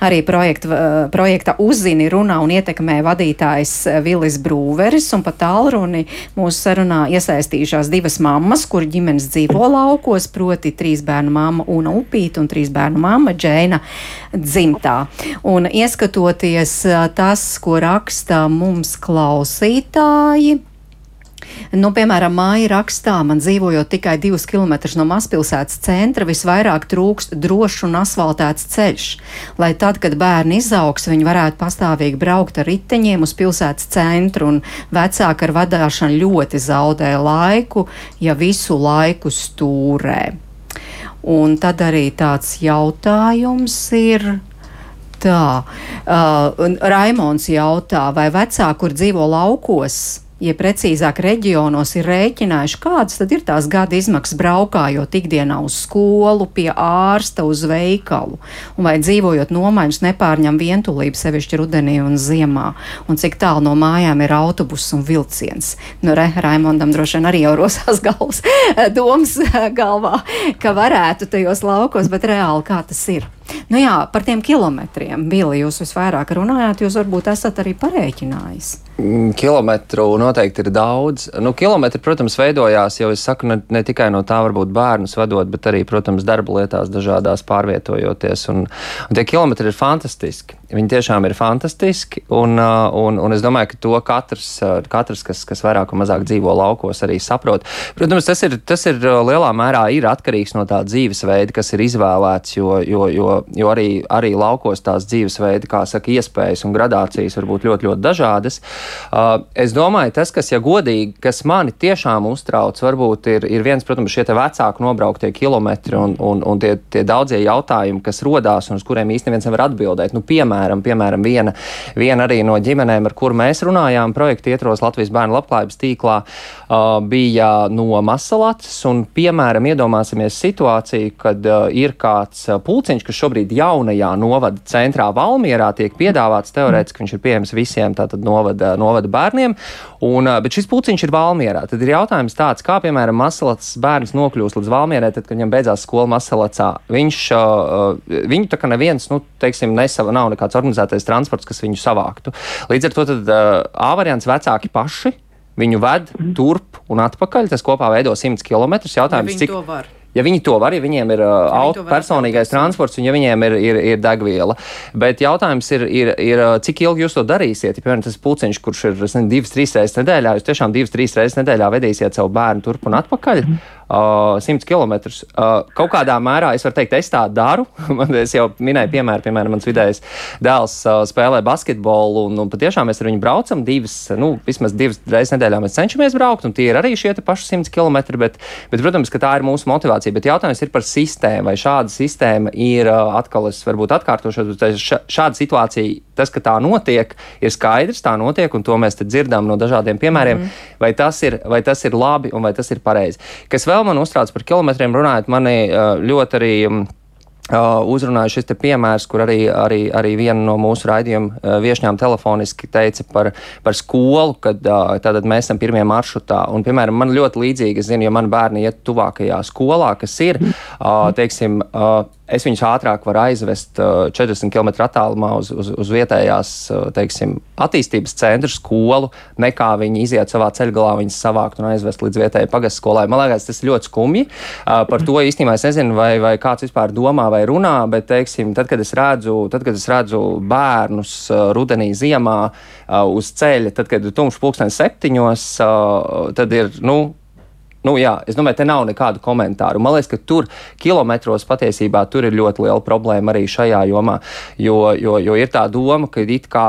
C: arī projekta, projekta uzzini runā un ietekmē vadītājs Vilis Brūveris, un pat tālruni mūsu sarunā iesaistījušās divas mammas, kur ģimenes dzīvo laukos, proti trīs bērnu mamma Una Upīta un trīs bērnu mamma Džēna dzimtā. Un ieskatoties tas, ko raksta mums klausītāji, Nu, piemēram, māja rakstā, man dzīvojot tikai divus kilometrus no mazpilsētas centra, visvairāk trūkst drošs un asfaltēts ceļš, lai tad, kad bērni izaugs, viņi varētu pastāvīgi braukt ar riteņiem uz pilsētas centru, un vecāki ar vadāšanu ļoti zaudē laiku, ja visu laiku stūrē. Un tad arī tāds jautājums ir. Tā, uh, Raimons jautā, vai vecāki, kur dzīvo laukos, ja precīzāk reģionos ir rēķinājuši, kādas tad ir tās gada izmaksas braukājot ikdienā uz skolu, pie ārsta, uz veikalu, un vai dzīvojot nomaiņus nepārņem vientulību sevišķi rudenī un ziemā, un cik tālu no mājām ir autobus un vilciens. Nu, re, Raimondam droši vien arī jau rosās galvas domas galvā, ka varētu tajos laukos, bet reāli kā tas ir. Nu jā, par tiem kilometriem, Bili, jūs visvairāk runājāt, jūs varbūt esat arī parēķinājis.
D: Mm, kilometru noteikti ir daudz. Nu, kilometri, protams, veidojās jau, es saku, ne, ne tikai no tā varbūt bērnus vadot, bet arī, protams, darba lietās dažādās pārvietojoties. Un, un tie kilometri ir fantastiski. Viņi tiešām ir fantastiski, un, uh, un, un es domāju, ka to katrs, uh, katrs kas, kas vairāk vai mazāk dzīvo laukos, arī saprot. Protams, tas ir, tas ir uh, lielā mērā ir atkarīgs no tā dzīvesveida, kas ir izvēlēts, jo, jo, jo, jo arī, arī laukos tās dzīvesveidi, kā saka, iespējas un gradācijas var būt ļoti, ļoti dažādas. Es domāju, tas, kas, ja godīgi, kas mani tiešām uztrauc, varbūt ir, ir viens, protams, šie vecāku nobrauktie kilometri un, un, un tie, tie daudzie jautājumi, kas rodās un uz kuriem īstenībā neviens nevar atbildēt. Nu, piemēram, piemēram, viena, viena arī no ģimenēm, ar kuru mēs runājām, projekta ietvaros Latvijas bērnu labklājības tīklā, uh, bija no Masalats. Un, piemēram, iedomāsimies situāciju, kad uh, ir kāds pulciņš, kas šobrīd jaunajā novada centrā Valmierā tiek piedāvāts teorētiski, viņš ir pieejams visiem tātad novada, novada bērniem, un, bet šis pulciņš ir Valmierā. Tad ir jautājums tāds, kā piemēram Masalats bērns nokļūst līdz Valmierai, tad, kad viņam beidzās skola Masalacā. Viņš, viņu tā kā neviens, nu, teiksim, nesava, nav nekā kāds organizētais transports, kas viņu savāktu. Līdz ar to tad, A variants vecāki paši viņu ved turp un atpakaļ. Tas kopā veido 100 km. Jautājums,
G: ja cik to var?
D: Ja viņi to var, ja viņiem ir uh, auto, personīgais transports un ja viņiem ir, ir, ir degviela. Bet jautājums ir, ir, ir, cik ilgi jūs to darīsiet? Ja, piemēram, tas pulciņš, kurš ir ne, divas, trīs reizes nedēļā, jūs tiešām divas, trīs reizes nedēļā vedīsiet savu bērnu turp un atpakaļ. Mm uh, 100 km. Uh, kaut kādā mērā es varu teikt, es tā daru. Man, es jau minēju, piemēram, piemēram mans vidējais dēls uh, spēlē basketbolu, un, un patiešām mēs ar viņu braucam divas, nu, vismaz divas reizes nedēļā mēs cenšamies braukt, un tie ir arī šie paši 100 km. Bet, bet, protams, ka tā ir mūsu motivācija. Bet jautājums ir par sistēmu, vai šāda sistēma ir atkal, es varbūt atkārtošu, šāda situācija tas, ka tā notiek, ir skaidrs, tā notiek, un to mēs dzirdam no dažādiem piemēriem. Mm. Vai, tas ir, vai tas ir labi un vai tas ir pareizi? Kas vēl man uztrauc par kilometriem runājot, mani ļoti arī. Uh, uzrunāju šis piemērs, kur arī, arī, arī viena no mūsu raidījuma uh, viesņām telefoniski teica par, par skolu, kad uh, mēs esam pirmie maršrutā. Un, piemēram, man ļoti līdzīgi, es zinu, ja man bērni iet tuvākajā skolā, kas ir, teiksim, es viņus ātrāk varu aizvest uh, 40 km attālumā uz, uz, uz vietējās uh, teiksim, attīstības centra skolu, nekā viņi iziet savā ceļgalā, viņus savākt un aizvest līdz vietējai pagastu skolai. Man liekas, tas ir ļoti skumji. Uh, par to īstenībā es nezinu, vai, vai kāds vispār domā vai runā, bet teiksim, tad, kad es redzu, tad, kad es redzu bērnus uh, rudenī, ziemā uh, uz ceļa, tad, kad ir tumšs pulkstenis septiņos, uh, tad ir. Nu, Nu, jā, es domāju, te nav nekādu komentāru. Man liekas, ka tur kilometros patiesībā tur ir ļoti liela problēma arī šajā jomā, jo, jo, jo ir tā doma, ka it kā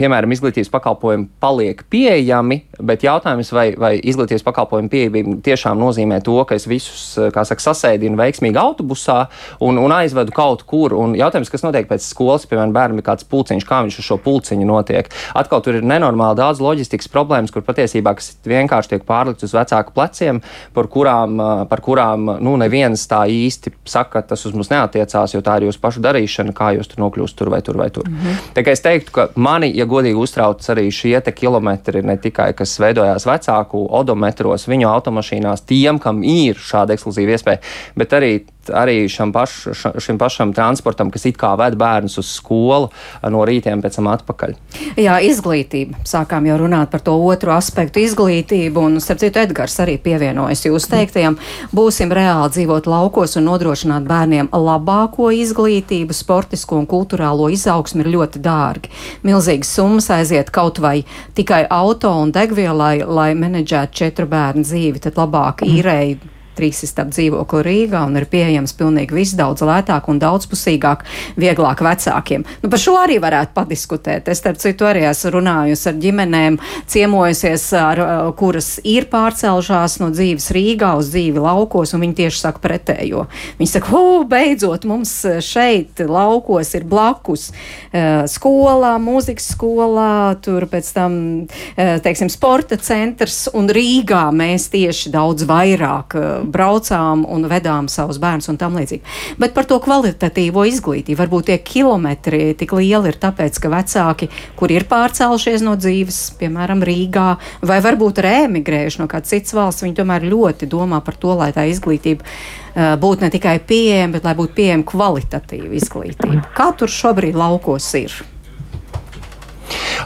D: piemēram, izglītības pakalpojumi paliek pieejami, bet jautājums, vai, vai izglītības pakalpojumu pieejamība tiešām nozīmē to, ka es visus, kā saka, sasēdinu veiksmīgi autobusā un, un aizvedu kaut kur. Un jautājums, kas notiek pēc skolas, piemēram, bērnam ir kāds pulciņš, kā viņš uz šo pulciņu notiek. Atkal tur ir nenormāli daudz loģistikas problēmas, kur patiesībā vienkārši tiek pārlikts uz vecāku pleciem, par kurām, par kurām nu, neviens tā īsti saka, ka tas uz mums neatiecās, jo tā ir jūsu pašu darīšana, kā jūs tur nokļūstat tur vai tur vai tur. Mm -hmm. Tā kā es teiktu, ka mani, ja godīgi uztrauc arī šie kilometri, ne tikai kas veidojās vecāku odometros, viņu automašīnās, tiem, kam ir šāda ekskluzīva iespēja, bet arī arī paš, šim pašam transportam, kas it kā ved bērnus uz skolu no rītiem, pēc tam atpakaļ.
C: Jā, izglītība. Sākām jau runāt par to otru aspektu - izglītību, un, starp citu, Edgars arī pievienojas jūsu teiktajam. Būsim reāli dzīvot laukos un nodrošināt bērniem labāko izglītību, sportisko un kultūrālo izaugsmu ir ļoti dārgi. Milzīgas summas aiziet kaut vai tikai auto un degvielai, lai menedžētu četru bērnu dzīvi, tad labāk īrēji trīs istab dzīvokli Rīgā un ir pieejams pilnīgi viss daudz lētāk un daudzpusīgāk, vieglāk vecākiem. Nu, par šo arī varētu padiskutēt. Es, starp citu, arī esmu runājusi ar ģimenēm, ciemojusies, ar, uh, kuras ir pārcelšās no dzīves Rīgā uz dzīvi laukos, un viņi tieši saka pretējo. Viņi saka, o, beidzot, mums šeit laukos ir blakus uh, skolā, mūzikas skolā, tur pēc tam, uh, teiksim, sporta centrs, un Rīgā mēs tieši daudz vairāk braucām un vedām savus bērnus un tam līdzīgi. Bet par to kvalitatīvo izglītību varbūt tie kilometri tik lieli ir tāpēc, ka vecāki, kuri ir pārcēlušies no dzīves, piemēram, Rīgā, vai varbūt arī emigrējuši no kādas citas valsts, viņi tomēr ļoti domā par to, lai tā izglītība uh, būtu ne tikai pieejama, bet lai būtu pieejama kvalitatīva izglītība. Kā tur šobrīd laukos ir?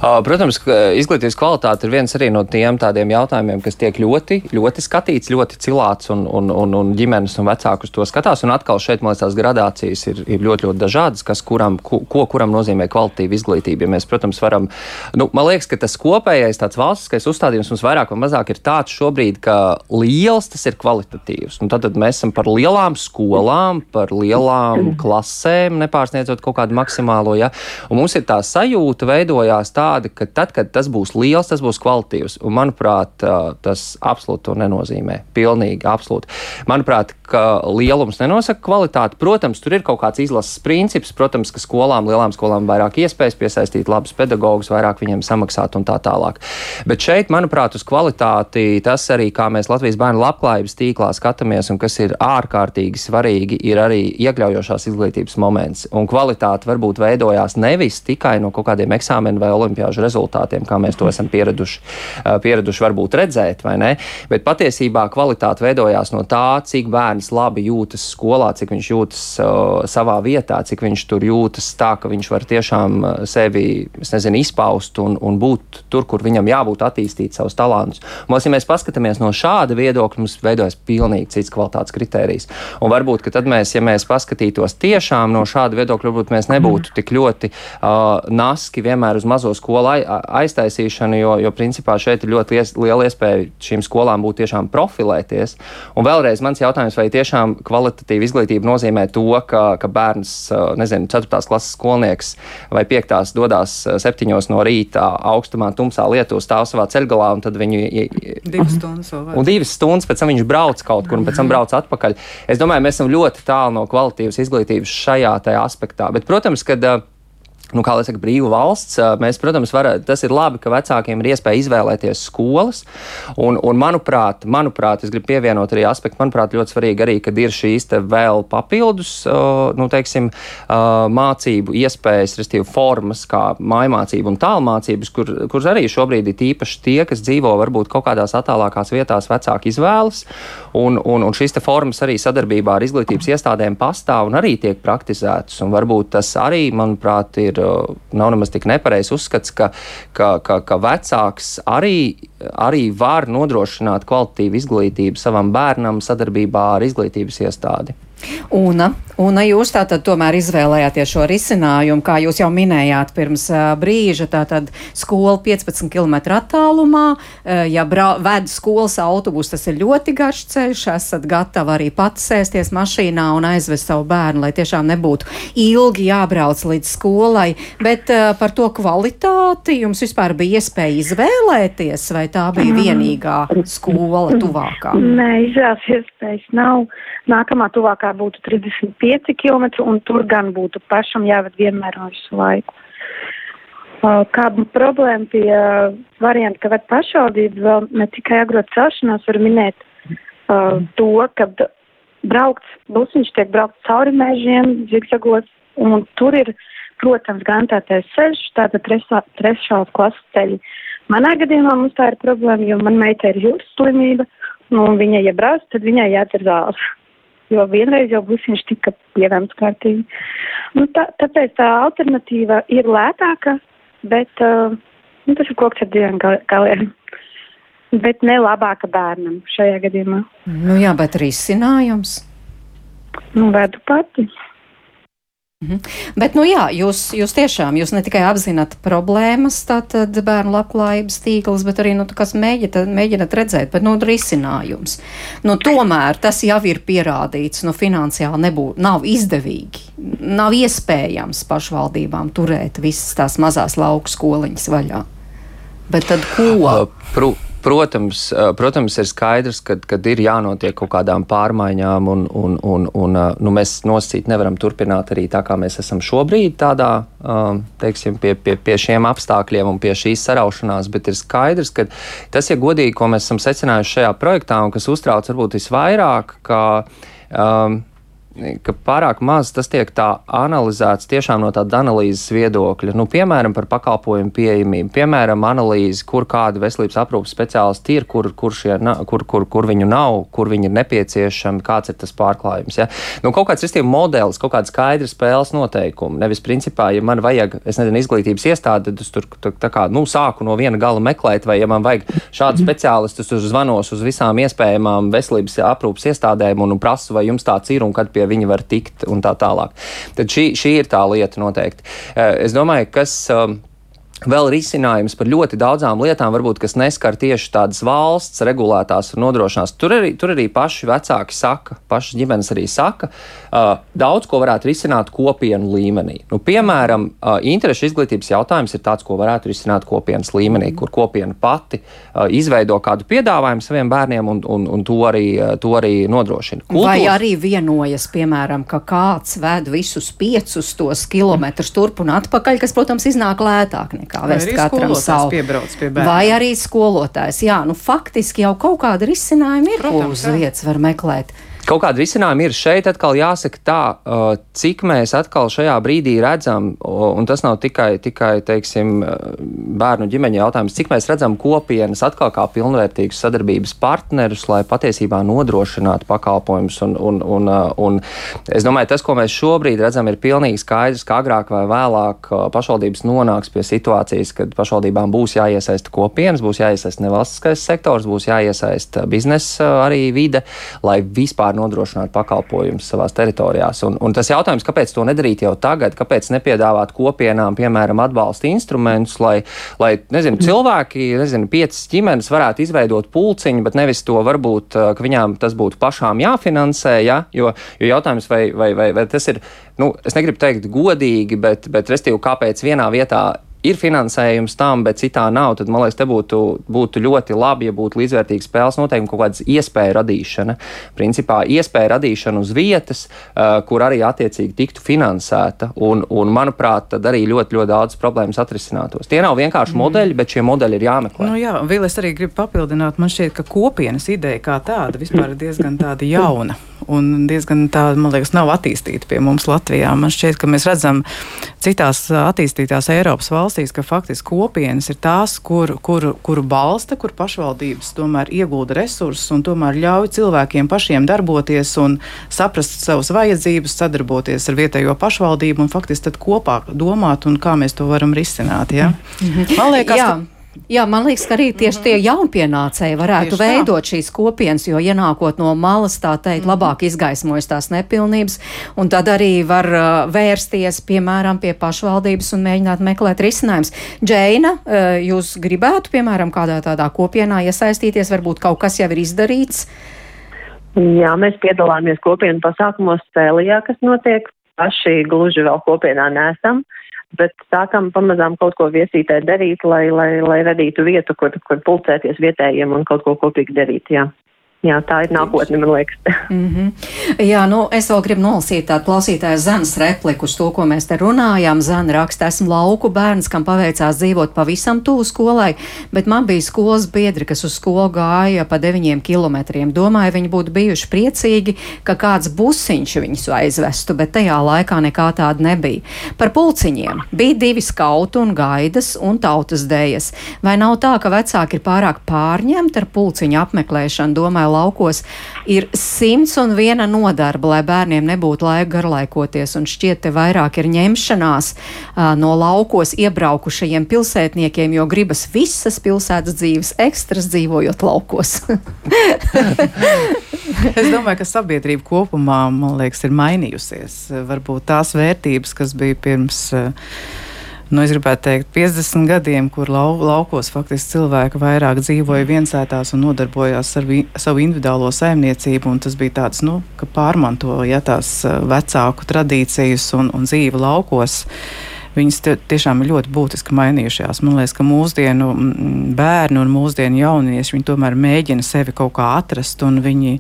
D: Protams, izglītības kvalitāte ir viens no tiem tādiem jautājumiem, kas tiek ļoti, ļoti skatīts, ļoti cilāts un, un, un, un ģimenes un vecākus to skatās. Un atkal šeit, man liekas, tās gradācijas ir, ir ļoti, ļoti dažādas, kas kuram, ko, ko kuram nozīmē kvalitīva izglītība. Ja mēs, protams, varam, nu, man liekas, ka tas kopējais tāds valstiskais uzstādījums mums vairāk vai mazāk ir tāds šobrīd, ka liels tas ir kvalitatīvs. Un tad, tad mēs esam par lielām skolām, par lielām klasēm, nepārsniedzot kaut kādu maksimālo. Ja? Un mums ir tā sajūta veidojās tāda, ka tad, kad tas būs liels, tas būs kvalitīvs. Un, manuprāt, tas absolūti to nenozīmē. Pilnīgi absolūti. Manuprāt, ka lielums nenosaka kvalitāti. Protams, tur ir kaut kāds izlases princips. Protams, ka skolām, lielām skolām vairāk iespējas piesaistīt labus pedagogus, vairāk viņiem samaksāt un tā tālāk. Bet šeit, manuprāt, uz kvalitāti tas arī, kā mēs Latvijas bērnu labklājības tīklā skatāmies un kas ir ārkārtīgi svarīgi, ir arī iekļaujošās izglītības moments. Un kvalitāte varbūt veidojās nevis tikai no kaut kādiem eksāmenu vai olimpiāžu rezultātiem, kā mēs to esam pieraduši, pieraduši varbūt redzēt, vai ne? Bet patiesībā kvalitāte veidojās no tā, cik bērns labi jūtas skolā, cik viņš jūtas savā vietā, cik viņš tur jūtas tā, ka viņš var tiešām sevi nezinu, izpaust un, un būt tur, kur viņam jābūt, attīstīt savus talantus. Mums, ja mēs paskatāmies no šāda viedokļa, mums veidojas pilnīgi cits kvalitātes kritērijs. Un varbūt, ka tad mēs, ja mēs paskatītos tiešām no šāda viedokļa, varbūt mēs nebūtu tik ļoti uh, naski vienmēr uz mazo skolu aiztaisīšanu, jo, jo principā šeit ir ļoti lies, liela iespēja šīm skolām būt tiešām profilēties. Un vēlreiz mans jautājums, vai tiešām kvalitatīva izglītība nozīmē to, ka, ka bērns, nezinu, 4. klases skolnieks vai 5. dodas 7. no rīta augstumā, tumsā lietu stāv savā ceļgalā un tad viņu
G: divas stundas vēl.
D: Un divas stundas pēc tam viņš brauc kaut kur un pēc tam brauc atpakaļ. Es domāju, mēs esam ļoti tālu no kvalitīvas izglītības šajā aspektā. Bet, protams, kad nu, kā lai saka, brīva valsts. Mēs, protams, var, tas ir labi, ka vecākiem ir iespēja izvēlēties skolas. Un, un manuprāt, manuprāt, es gribu pievienot arī aspektu, manuprāt, ļoti svarīgi arī, kad ir šīs vēl papildus, nu, teiksim, mācību iespējas, respektīvi formas, kā mājmācība un tālmācības, kur, kuras arī šobrīd ir tīpaši tie, kas dzīvo varbūt kaut kādās attālākās vietās, vecāki izvēlas. Un, un, un šīs formas arī sadarbībā ar izglītības iestādēm pastāv un arī tiek praktizētas. Un varbūt tas arī, manuprāt, ir nav nemaz tik nepareizs uzskats, ka, ka, ka, ka vecāks arī, arī var nodrošināt kvalitīvu izglītību savam bērnam sadarbībā ar izglītības iestādi.
C: Un, un jūs tātad tomēr izvēlējāties šo risinājumu, kā jūs jau minējāt pirms uh, brīža, tātad skola 15 km attālumā, uh, ja brau, ved skolas autobus, tas ir ļoti garš ceļš, esat gatavi arī pats sēsties mašīnā un aizvest savu bērnu, lai tiešām nebūtu ilgi jābrauc līdz skolai, bet uh, par to kvalitāti jums vispār bija iespēja izvēlēties, vai tā bija vienīgā skola tuvākā?
E: Nē, izvēles iespējas nav. Nākamā tuvākā būtu 35 km, un tur gan būtu pašam jāved vienmēr un visu laiku. Kā problēma pie varianta, ka ved pašvaldība vēl ne tikai agrot celšanās, var minēt uh, to, ka braukts, busiņš tiek braukt cauri mežiem, zigzagos, un tur ir, protams, gan tātais ceļš, tāda trešās klases ceļi. Manā gadījumā mums tā ir problēma, jo man meita ir jūras slimība, un viņa, ja brauc, tad viņai jādzer zāles jo vienreiz jau busiņš tika pieņemts kārtīgi. Nu, tā, tāpēc tā alternatīva ir lētāka, bet uh, nu, tas ir koks ar diviem galiem. Bet ne labāka bērnam šajā gadījumā.
C: Nu jā, bet risinājums?
E: Nu, vedu pati.
C: Mhm. Bet, nu jā, jūs, jūs tiešām, jūs ne tikai apzināt problēmas, tātad bērnu labklājības tīkls, bet arī, nu, kas mēģināt, mēģināt redzēt, bet, nu, risinājums. Nu, tomēr tas jau ir pierādīts, nu, finansiāli nebū, nav izdevīgi, nav iespējams pašvaldībām turēt visas tās mazās lauku skoliņas vaļā. Bet tad ko?
D: Pru Protams, protams, ir skaidrs, ka ir jānotiek kaut kādām pārmaiņām, un, un, un, un nu, mēs nosacīt nevaram turpināt arī tā, kā mēs esam šobrīd, tādā, teiksim, pie, pie, pie šiem apstākļiem un pie šīs saraušanās. Bet ir skaidrs, ka tas, ja godīgi, ko mēs esam secinājuši šajā projektā un kas uztrauc varbūt visvairāk, ka um, ka pārāk maz tas tiek tā analizēts tiešām no tāda analīzes viedokļa. Nu, piemēram, par pakalpojumu pieejamību, piemēram, analīzi, kur kādi veselības aprūpas speciālisti ir, kur, kur, šie, kur, kur, kur viņu nav, kur viņi ir nepieciešami, kāds ir tas pārklājums. Ja? Nu, kaut kāds sistēma modelis, kaut kāda skaidra spēles noteikuma. Nevis principā, ja man vajag, es nezinu, izglītības iestādi, tad es tur tā, kā, nu, sāku no viena gala meklēt, vai ja man vajag šādu speciālistu, tad zvanos uz visām iespējamām veselības aprūpas iestādēm un, un prasu, vai jums tāds ir un kad pie pie viņa var tikt un tā tālāk. Tad šī, šī ir tā lieta noteikti. Eh, es domāju, kas. Um, vēl risinājums par ļoti daudzām lietām, varbūt, kas neskar tieši tādas valsts regulētās un nodrošinās. Tur arī, tur arī paši vecāki saka, pašas ģimenes arī saka, uh, daudz ko varētu risināt kopienu līmenī. Nu, piemēram, uh, interešu izglītības jautājums ir tāds, ko varētu risināt kopienas līmenī, kur kopiena pati uh, izveido kādu piedāvājumu saviem bērniem un, un, un to, arī, uh, to arī nodrošina.
C: Kultūras... Vai arī vienojas, piemēram, ka kāds ved visus piecus tos kilometrus turp un atpakaļ, kas, protams, iznāk lētāk nekā kā vest katram savu. Vai arī skolotājs. Jā, nu faktiski jau kaut kāda risinājuma ir, ko uz vietas var meklēt.
D: Kaut kāda risinājuma ir šeit, atkal jāsaka tā, cik mēs atkal šajā brīdī redzam, un tas nav tikai, tikai teiksim, bērnu ģimeņa jautājums, cik mēs redzam kopienas atkal kā pilnvērtīgus sadarbības partnerus, lai patiesībā nodrošinātu pakalpojumus. Un, un, un, un es domāju, tas, ko mēs šobrīd redzam, ir pilnīgi skaidrs, ka agrāk vai vēlāk pašvaldības nonāks pie situācijas, kad pašvaldībām būs jāiesaista kopienas, būs jāiesaista nevalstiskais sektors, būs jāiesaista biznesa arī vide, lai vispār var nodrošināt pakalpojumus savās teritorijās. Un, un tas jautājums, kāpēc to nedarīt jau tagad, kāpēc nepiedāvāt kopienām, piemēram, atbalsta instrumentus, lai, lai nezinu, cilvēki, nezinu, piecas ģimenes varētu izveidot pulciņu, bet nevis to varbūt, ka viņām tas būtu pašām jāfinansē, ja? jo, jo jautājums, vai, vai, vai, vai tas ir, nu, es negribu teikt godīgi, bet, bet restīvi, kāpēc vienā vietā ir finansējums tam, bet citā nav, tad man liekas, te būtu, būtu ļoti labi, ja būtu līdzvērtīgi spēles noteikumi, kaut kādas iespēju radīšana. Principā iespēja radīšana uz vietas, uh, kur arī attiecīgi tiktu finansēta. Un, un manuprāt, tad arī ļoti, ļoti daudz problēmas atrisinātos. Tie nav vienkārši mm. modeļi, bet šie modeļi ir jāmeklē.
G: Nu, jā, vēl es arī gribu papildināt, man šķiet, ka kopienas ideja kā tāda vispār ir diezgan tāda jauna un diezgan tāda, man liekas, nav attīstīta pie mums Latvijā. Man šķiet, ka mēs redzam citās attīstītās Eiropas valstīs, ka faktiski kopienas ir tās, kur, kur, kuru balsta, kur pašvaldības tomēr iegulda resursus un tomēr ļauj cilvēkiem pašiem darboties un saprast savas vajadzības, sadarboties ar vietējo pašvaldību un faktiski tad kopā domāt un kā mēs to varam risināt. Ja? -hmm. Man liekas, Jā. ka
C: Jā, man liekas, ka arī tieši tie mhm. jaunpienācēji varētu tieši veidot tā. šīs kopienas, jo ienākot no malas, tā teikt, labāk mhm. izgaismojas tās nepilnības, un tad arī var uh, vērsties, piemēram, pie pašvaldības un mēģināt meklēt risinājumus. Džeina, uh, jūs gribētu, piemēram, kādā tādā kopienā iesaistīties, varbūt kaut kas jau ir izdarīts?
F: Jā, mēs piedalāmies kopienu pasākumos Cēlijā, kas notiek. Paši gluži vēl kopienā nesam. Uh, bet sākam pamazām kaut ko viesītē darīt, lai, lai, lai radītu vietu, kur, kur pulcēties vietējiem un kaut ko kopīgi darīt. Jā. Jā, tā ir nākotne, man liekas.
C: mm -hmm. Jā, nu, es vēl gribu nolasīt tādu klausītāju Zanas repliku uz to, ko mēs te runājām. Zana raksta, esmu lauku bērns, kam paveicās dzīvot pavisam tuvu skolai, bet man bija skolas biedri, kas uz skolu gāja pa deviņiem kilometriem. Domāju, viņi būtu bijuši priecīgi, ka kāds busiņš viņus aizvestu, bet tajā laikā nekā tāda nebija. Par pulciņiem bija divi skautu un gaidas un tautas dējas. Vai nav tā, ka vecāki ir pārāk pārņemti ar pulciņu apmeklēšanu? Domāju, laukos ir simts un viena nodarba, lai bērniem nebūtu laika garlaikoties. Un šķiet, te vairāk ir ņemšanās uh, no laukos iebraukušajiem pilsētniekiem, jo gribas visas pilsētas dzīves ekstras dzīvojot laukos.
G: es domāju, ka sabiedrība kopumā, man liekas, ir mainījusies. Varbūt tās vērtības, kas bija pirms. Uh, nu, es gribētu teikt, 50 gadiem, kur lau, laukos faktiski cilvēki vairāk dzīvoja viensētās un nodarbojās ar vi, savu individuālo saimniecību. Tas bija tāds, nu, ka pārmantoja ja, tās eh, vecāku tradīcijas un, un dzīvi laukos. Uh, viņas tiešām ir ļoti būtiski mainījušās. Man liekas, ka mūsdienu bērni un mūsdienu jaunieši tomēr mēģina sevi kaut kā atrast, un viņi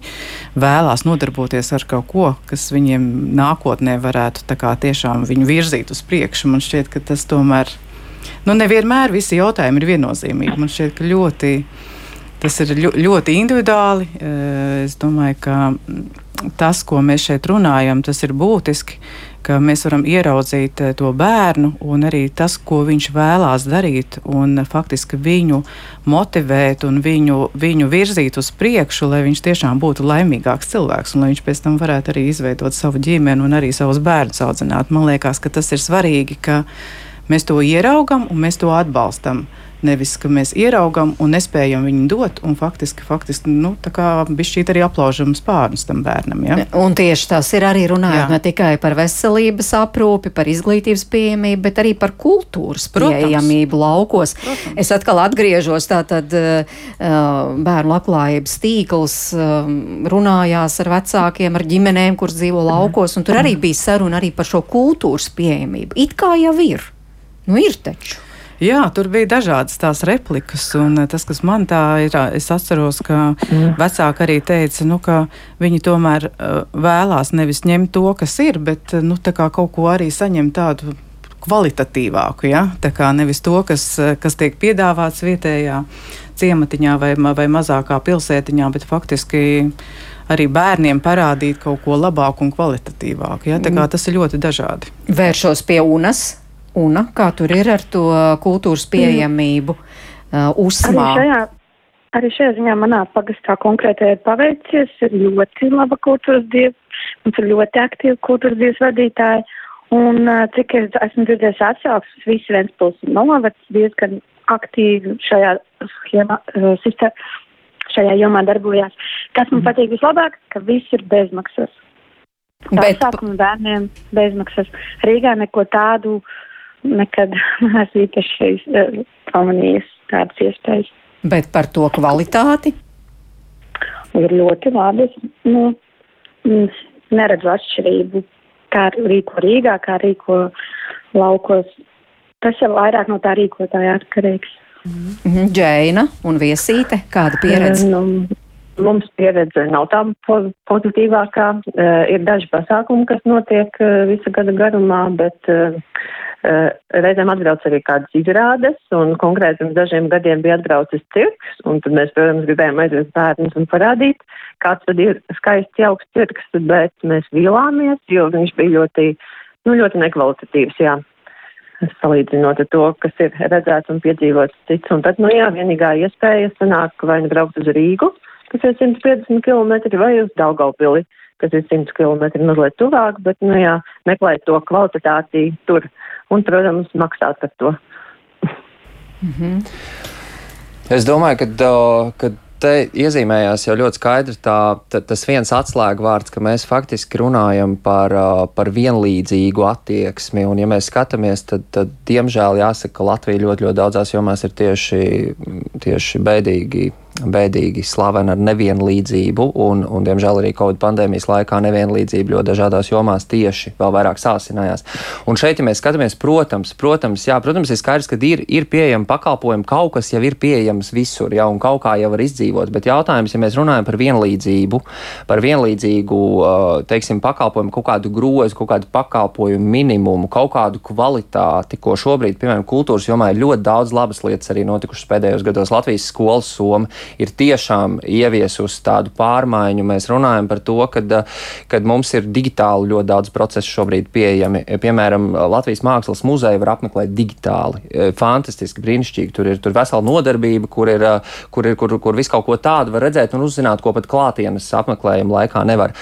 G: vēlās nodarboties ar kaut ko, kas viņiem nākotnē varētu tiešām viņu virzīt uz priekšu. Man šķiet, ka tas tomēr nu, nevienmēr visi jautājumi ir viennozīmīgi. Man šķiet, ka ļoti. Tas ir ļoti individuāli. Es domāju, ka tas, ko mēs šeit runājam, tas ir būtiski, ka mēs varam ieraudzīt eh, to bērnu un arī tas, ko viņš vēlās darīt, un faktiski viņu motivēt un viņu, viņu virzīt uz priekšu, lai viņš tiešām būtu laimīgāks cilvēks un lai viņš pēc tam varētu arī izveidot savu ģimeni un arī savus bērnus audzināt. Man liekas, ka tas ir svarīgi, ka mēs to ieraugam un mēs to atbalstam. Nevis, ka mēs ieraugam un nespējam viņu dot, un faktiski, faktiski nu, bija šī arī aplaužama spārnus tam bērnam. Ja?
C: Un tieši tas ir arī runājot Jā. ne tikai par veselības aprūpi, par izglītības pieejamību, bet arī par kultūras Protams. pieejamību laukos. Protams. Es atkal atgriežos, tātad uh, bērnu labklājības tīkls uh, runājās ar vecākiem, ar ģimenēm, kuras dzīvo laukos, un tur arī bija saruna arī par šo kultūras pieejamību. It kā jau ir. Nu, ir taču.
G: Jā, tur bija dažādas tās replikas, un eh, tas, kas man tā ir, es atceros, ka mm. vecāki arī teica, nu, ka viņi tomēr vēlās nevis ņemt to, kas ir, bet nu, kaut ko arī saņemt tādu kvalitatīvāku. Ja? Tā kā nevis to, kas, kas tiek piedāvāts vietējā ciematiņā vai, vai mazākā pilsētiņā, bet faktiski arī bērniem parādīt kaut ko labāku un kvalitatīvāku. Ja? Tā kā tas ir ļoti dažādi.
C: Vēršos pie UNAS Una, kā tur ir ar to kultūras pieejamību uh, uzsmā?
E: Arī šajā, arī šajā ziņā manā pagastā konkrēti ir paveicies, ir ļoti laba kultūras dieva, mums ir ļoti aktīva kultūras dievas vadītāji, un cik es esmu dzirdējis atsauksmes, visi Ventspils novads diezgan aktīvi šajā schēmā, sistēmā šajā jomā darbojās. Kas man mm. patīk vislabāk, ka viss ir bezmaksas. Bet... Sākuma bērniem bezmaksas. Rīgā neko tādu uh, nekad neesmu īpaši uh, pamanījis tādas iespējas.
C: Bet par to kvalitāti?
E: Ir ļoti labi. Nu, neredzu atšķirību, kā rīko Rīgā, kā rīko laukos. Tas ir vairāk no tā rīkotāja atkarīgs.
C: Mm -hmm. Džēna un Viesīte, kāda pieredze?
F: Nu, mums pieredze nav tā pozitīvākā. Uh, ir daži pasākumi, kas notiek visu gada garumā, bet Eh, reizēm atbrauc arī kādas izrādes, un konkrēti pirms dažiem gadiem bija atbraucis cirks, un tad mēs, protams, gribējām aizvest bērnus un parādīt, kāds tad ir skaists jauks cirks, bet mēs vīlāmies, jo viņš bija ļoti, nu, ļoti nekvalitatīvs, jā. Salīdzinot ar to, kas ir redzēts un piedzīvots cits, un tad, nu jā, vienīgā iespēja sanāk vai nu braukt uz Rīgu, kas ir 150 km, vai uz Daugaupili, kas ir 100 km mazliet tuvāk, bet, nu jā, meklēt to kvalitāti tur un, protams, maksāt par to.
D: Mm -hmm. Es domāju, ka, ka te iezīmējās jau ļoti skaidri tā, tā, tas viens atslēgvārds, ka mēs faktiski runājam par, par vienlīdzīgu attieksmi. Un, ja mēs skatāmies, tad, tad diemžēl jāsaka, ka Latvija ļoti, ļoti daudzās jomās ir tieši, tieši bēdīgi bēdīgi slavena ar nevienlīdzību, un, un diemžēl arī Covid pandēmijas laikā nevienlīdzība ļoti dažādās jomās tieši vēl vairāk sāsinājās. Un šeit, ja mēs skatāmies, protams, protams, jā, protams ir skaidrs, ka ir, ir pieejama pakalpojuma, kaut kas jau ir pieejams visur, jā, un kaut kā jau var izdzīvot, bet jautājums, ja mēs runājam par vienlīdzību, par vienlīdzīgu, teiksim, pakalpojumu, kaut kādu grozu, kaut kādu pakalpojumu minimumu, kaut kādu kvalitāti, ko šobrīd, piemēram, kultūras jomā ir ļoti daudz labas lietas arī notikušas pēdējos gados Latvijas skolas soma ir tiešām ieviesusi tādu pārmaiņu. Mēs runājam par to, ka mums ir digitāli ļoti daudz procesu šobrīd pieejami. Piemēram, Latvijas Mākslas muzeja var apmeklēt digitāli. E, fantastiski, brīnišķīgi. Tur ir tur vesela nodarbība, kur ir, kur ir kur, kur visu kaut ko tādu var redzēt un uzzināt, ko pat klātienes apmeklējuma laikā nevar.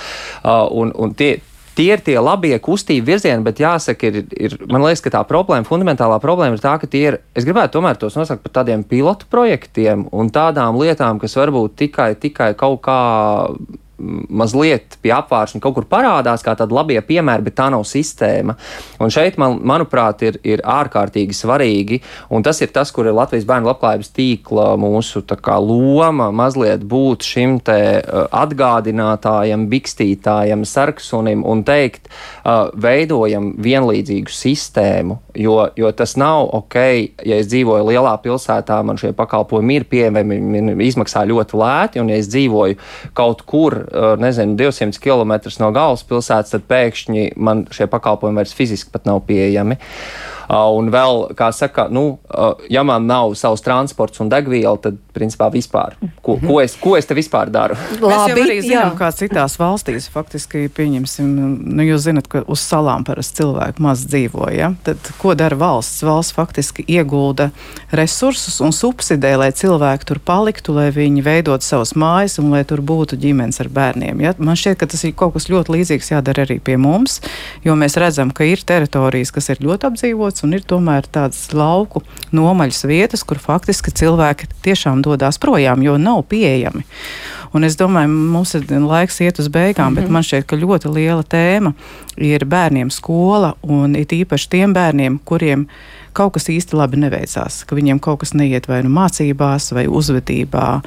D: Un, un tie, tie ir tie labie kustību virzieni, bet jāsaka, ir, ir, man liekas, ka tā problēma, fundamentālā problēma ir tā, ka tie ir, es gribētu tomēr tos nosaukt par tādiem pilotu projektiem un tādām lietām, kas varbūt tikai, tikai kaut kā mazliet pie apvāršana kaut kur parādās, kā tāda labie piemēri, bet tā nav sistēma. Un šeit, man, manuprāt, ir, ir ārkārtīgi svarīgi, un tas ir tas, kur ir Latvijas bērnu labklājības tīkla mūsu kā, loma mazliet būt šim te uh, atgādinātājam, bikstītājam, sarksunim un teikt, uh, veidojam vienlīdzīgu sistēmu, jo, jo tas nav ok, ja es dzīvoju lielā pilsētā, man šie pakalpojumi ir pieejami, izmaksā ļoti lēti, un ja es dzīvoju kaut kur nezinu, 200 km no galvaspilsētas, tad pēkšņi man šie pakalpojumi vairs fiziski pat nav pieejami. Un vēl, kā saka, nu, ja man nav savs transports un degviela, tad principā vispār, ko, ko, es, ko es te vispār daru?
G: Labi, arī zinām, jā. kā citās valstīs faktiski pieņemsim, nu, jūs zinat, ka uz salām parasti cilvēki maz dzīvo, ja? Tad ko dara valsts? Valsts faktiski iegulda resursus un subsidē, lai cilvēki tur paliktu, lai viņi veidot savas mājas un lai tur būtu ģimenes ar bērniem. Ja? Man šķiet, ka tas ir kaut kas ļoti līdzīgs jādara arī pie mums, jo mēs redzam, ka ir teritorijas, kas ir ļoti apdzīvotas un ir tomēr tādas lauku nomaļas vietas, kur faktiski cilvēki tiešām dodas projām, jo nav pieejami. Un es domāju, mums ir laiks iet uz beigām, mm -hmm. bet mhm. man šķiet, ka ļoti liela tēma ir bērniem skola un it īpaši tiem bērniem, kuriem kaut kas īsti labi neveicās, ka viņiem kaut kas neiet vai nu mācībās, vai uzvedībā,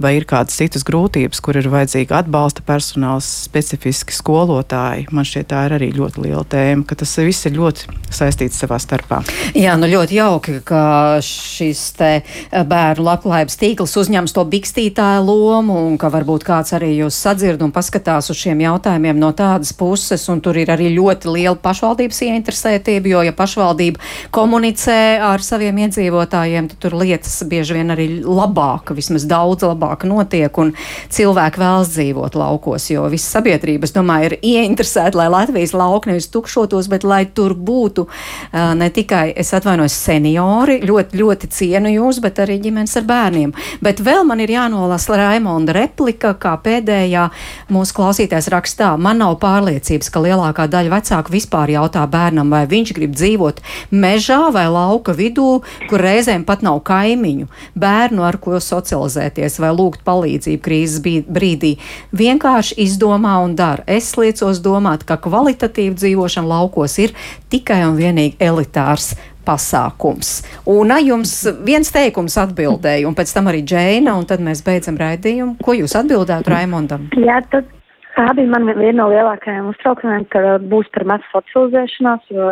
G: vai ir kādas citas grūtības, kur ir vajadzīga atbalsta personāls, specifiski skolotāji. Man šķiet, tā ir arī ļoti liela tēma, ka tas viss ir ļoti saistīts savā starpā.
C: Jā, nu ļoti jauki, ka šis te bērnu labklājības tīkls uzņems to bikstītāju lomu un ka varbūt kāds arī jūs sadzird un paskatās uz šiem jautājumiem no tādas puses, un tur ir arī ļoti liela pašvaldības ieinteresētība, jo ja pašvaldība komunicē ar saviem iedzīvotājiem, tad tur lietas bieži vien arī labāk, vismaz daudz labāk notiek, un cilvēki vēlas dzīvot laukos, jo visa sabiedrība, es domāju, ir ieinteresēta, lai Latvijas lauki nevis tukšotos, bet lai tur būtu uh, ne tikai, es atvainojos, seniori, ļoti, ļoti cienu jūs, bet arī ģimenes ar bērniem. Bet vēl man ir jānolasa Raimonda replika, kā pēdējā mūsu klausītājs rakstā. Man nav pārliecības, ka lielākā daļa vecāku vispār jautā bērnam, vai viņš grib dzīvot mežā vai lauka vidū, kur reizēm pat nav kaimiņu, bērnu, ar ko socializēties vai lūgt palīdzību krīzes brīdī. Vienkārši izdomā un dara. Es liecos domāt, ka kvalitatīva dzīvošana laukos ir tikai un vienīgi elitārs pasākums. Un jums viens teikums atbildēja, un pēc tam arī Džēna, un tad mēs beidzam raidījumu. Ko jūs atbildētu Raimondam?
E: Jā, tad Tā bija man viena no lielākajām uztraukumiem, ka būs par maz socializēšanās, jo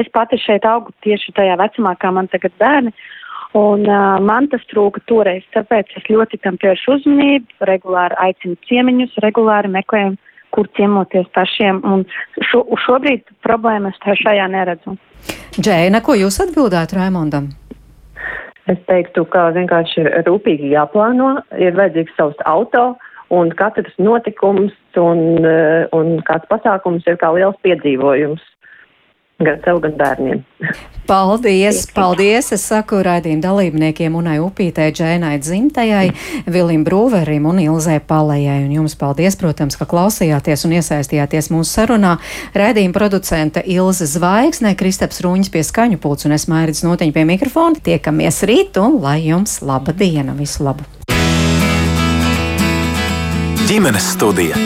E: es pati šeit augu tieši tajā vecumā, kā man tagad bērni. Un uh, man tas trūka toreiz, tāpēc es ļoti tam pievēršu uzmanību, regulāri aicinu ciemiņus, regulāri meklējumu, kur ciemoties pašiem. Un šo, šobrīd problēmas šajā neredzu.
C: Džēna, ko jūs atbildētu Raimondam?
F: Es teiktu, ka vienkārši rūpīgi jāplāno, ir vajadzīgs savs auto, un katrs notikums un, un kāds pasākums ir kā liels piedzīvojums gan sev, gan bērniem.
C: Paldies, paldies! Es saku raidījumu dalībniekiem Unai Upītē, Džēnai Dzimtajai, Vilim Brūverim un Ilzē Palējai. Un jums paldies, protams, ka klausījāties un iesaistījāties mūsu sarunā. Raidījuma producente Ilze Zvaigzne, Kristaps Rūņas pie skaņu pults un es mērķis notiņu pie mikrofona. Tiekamies rīt un lai jums laba diena! Visu labu!
H: ģimenes studija.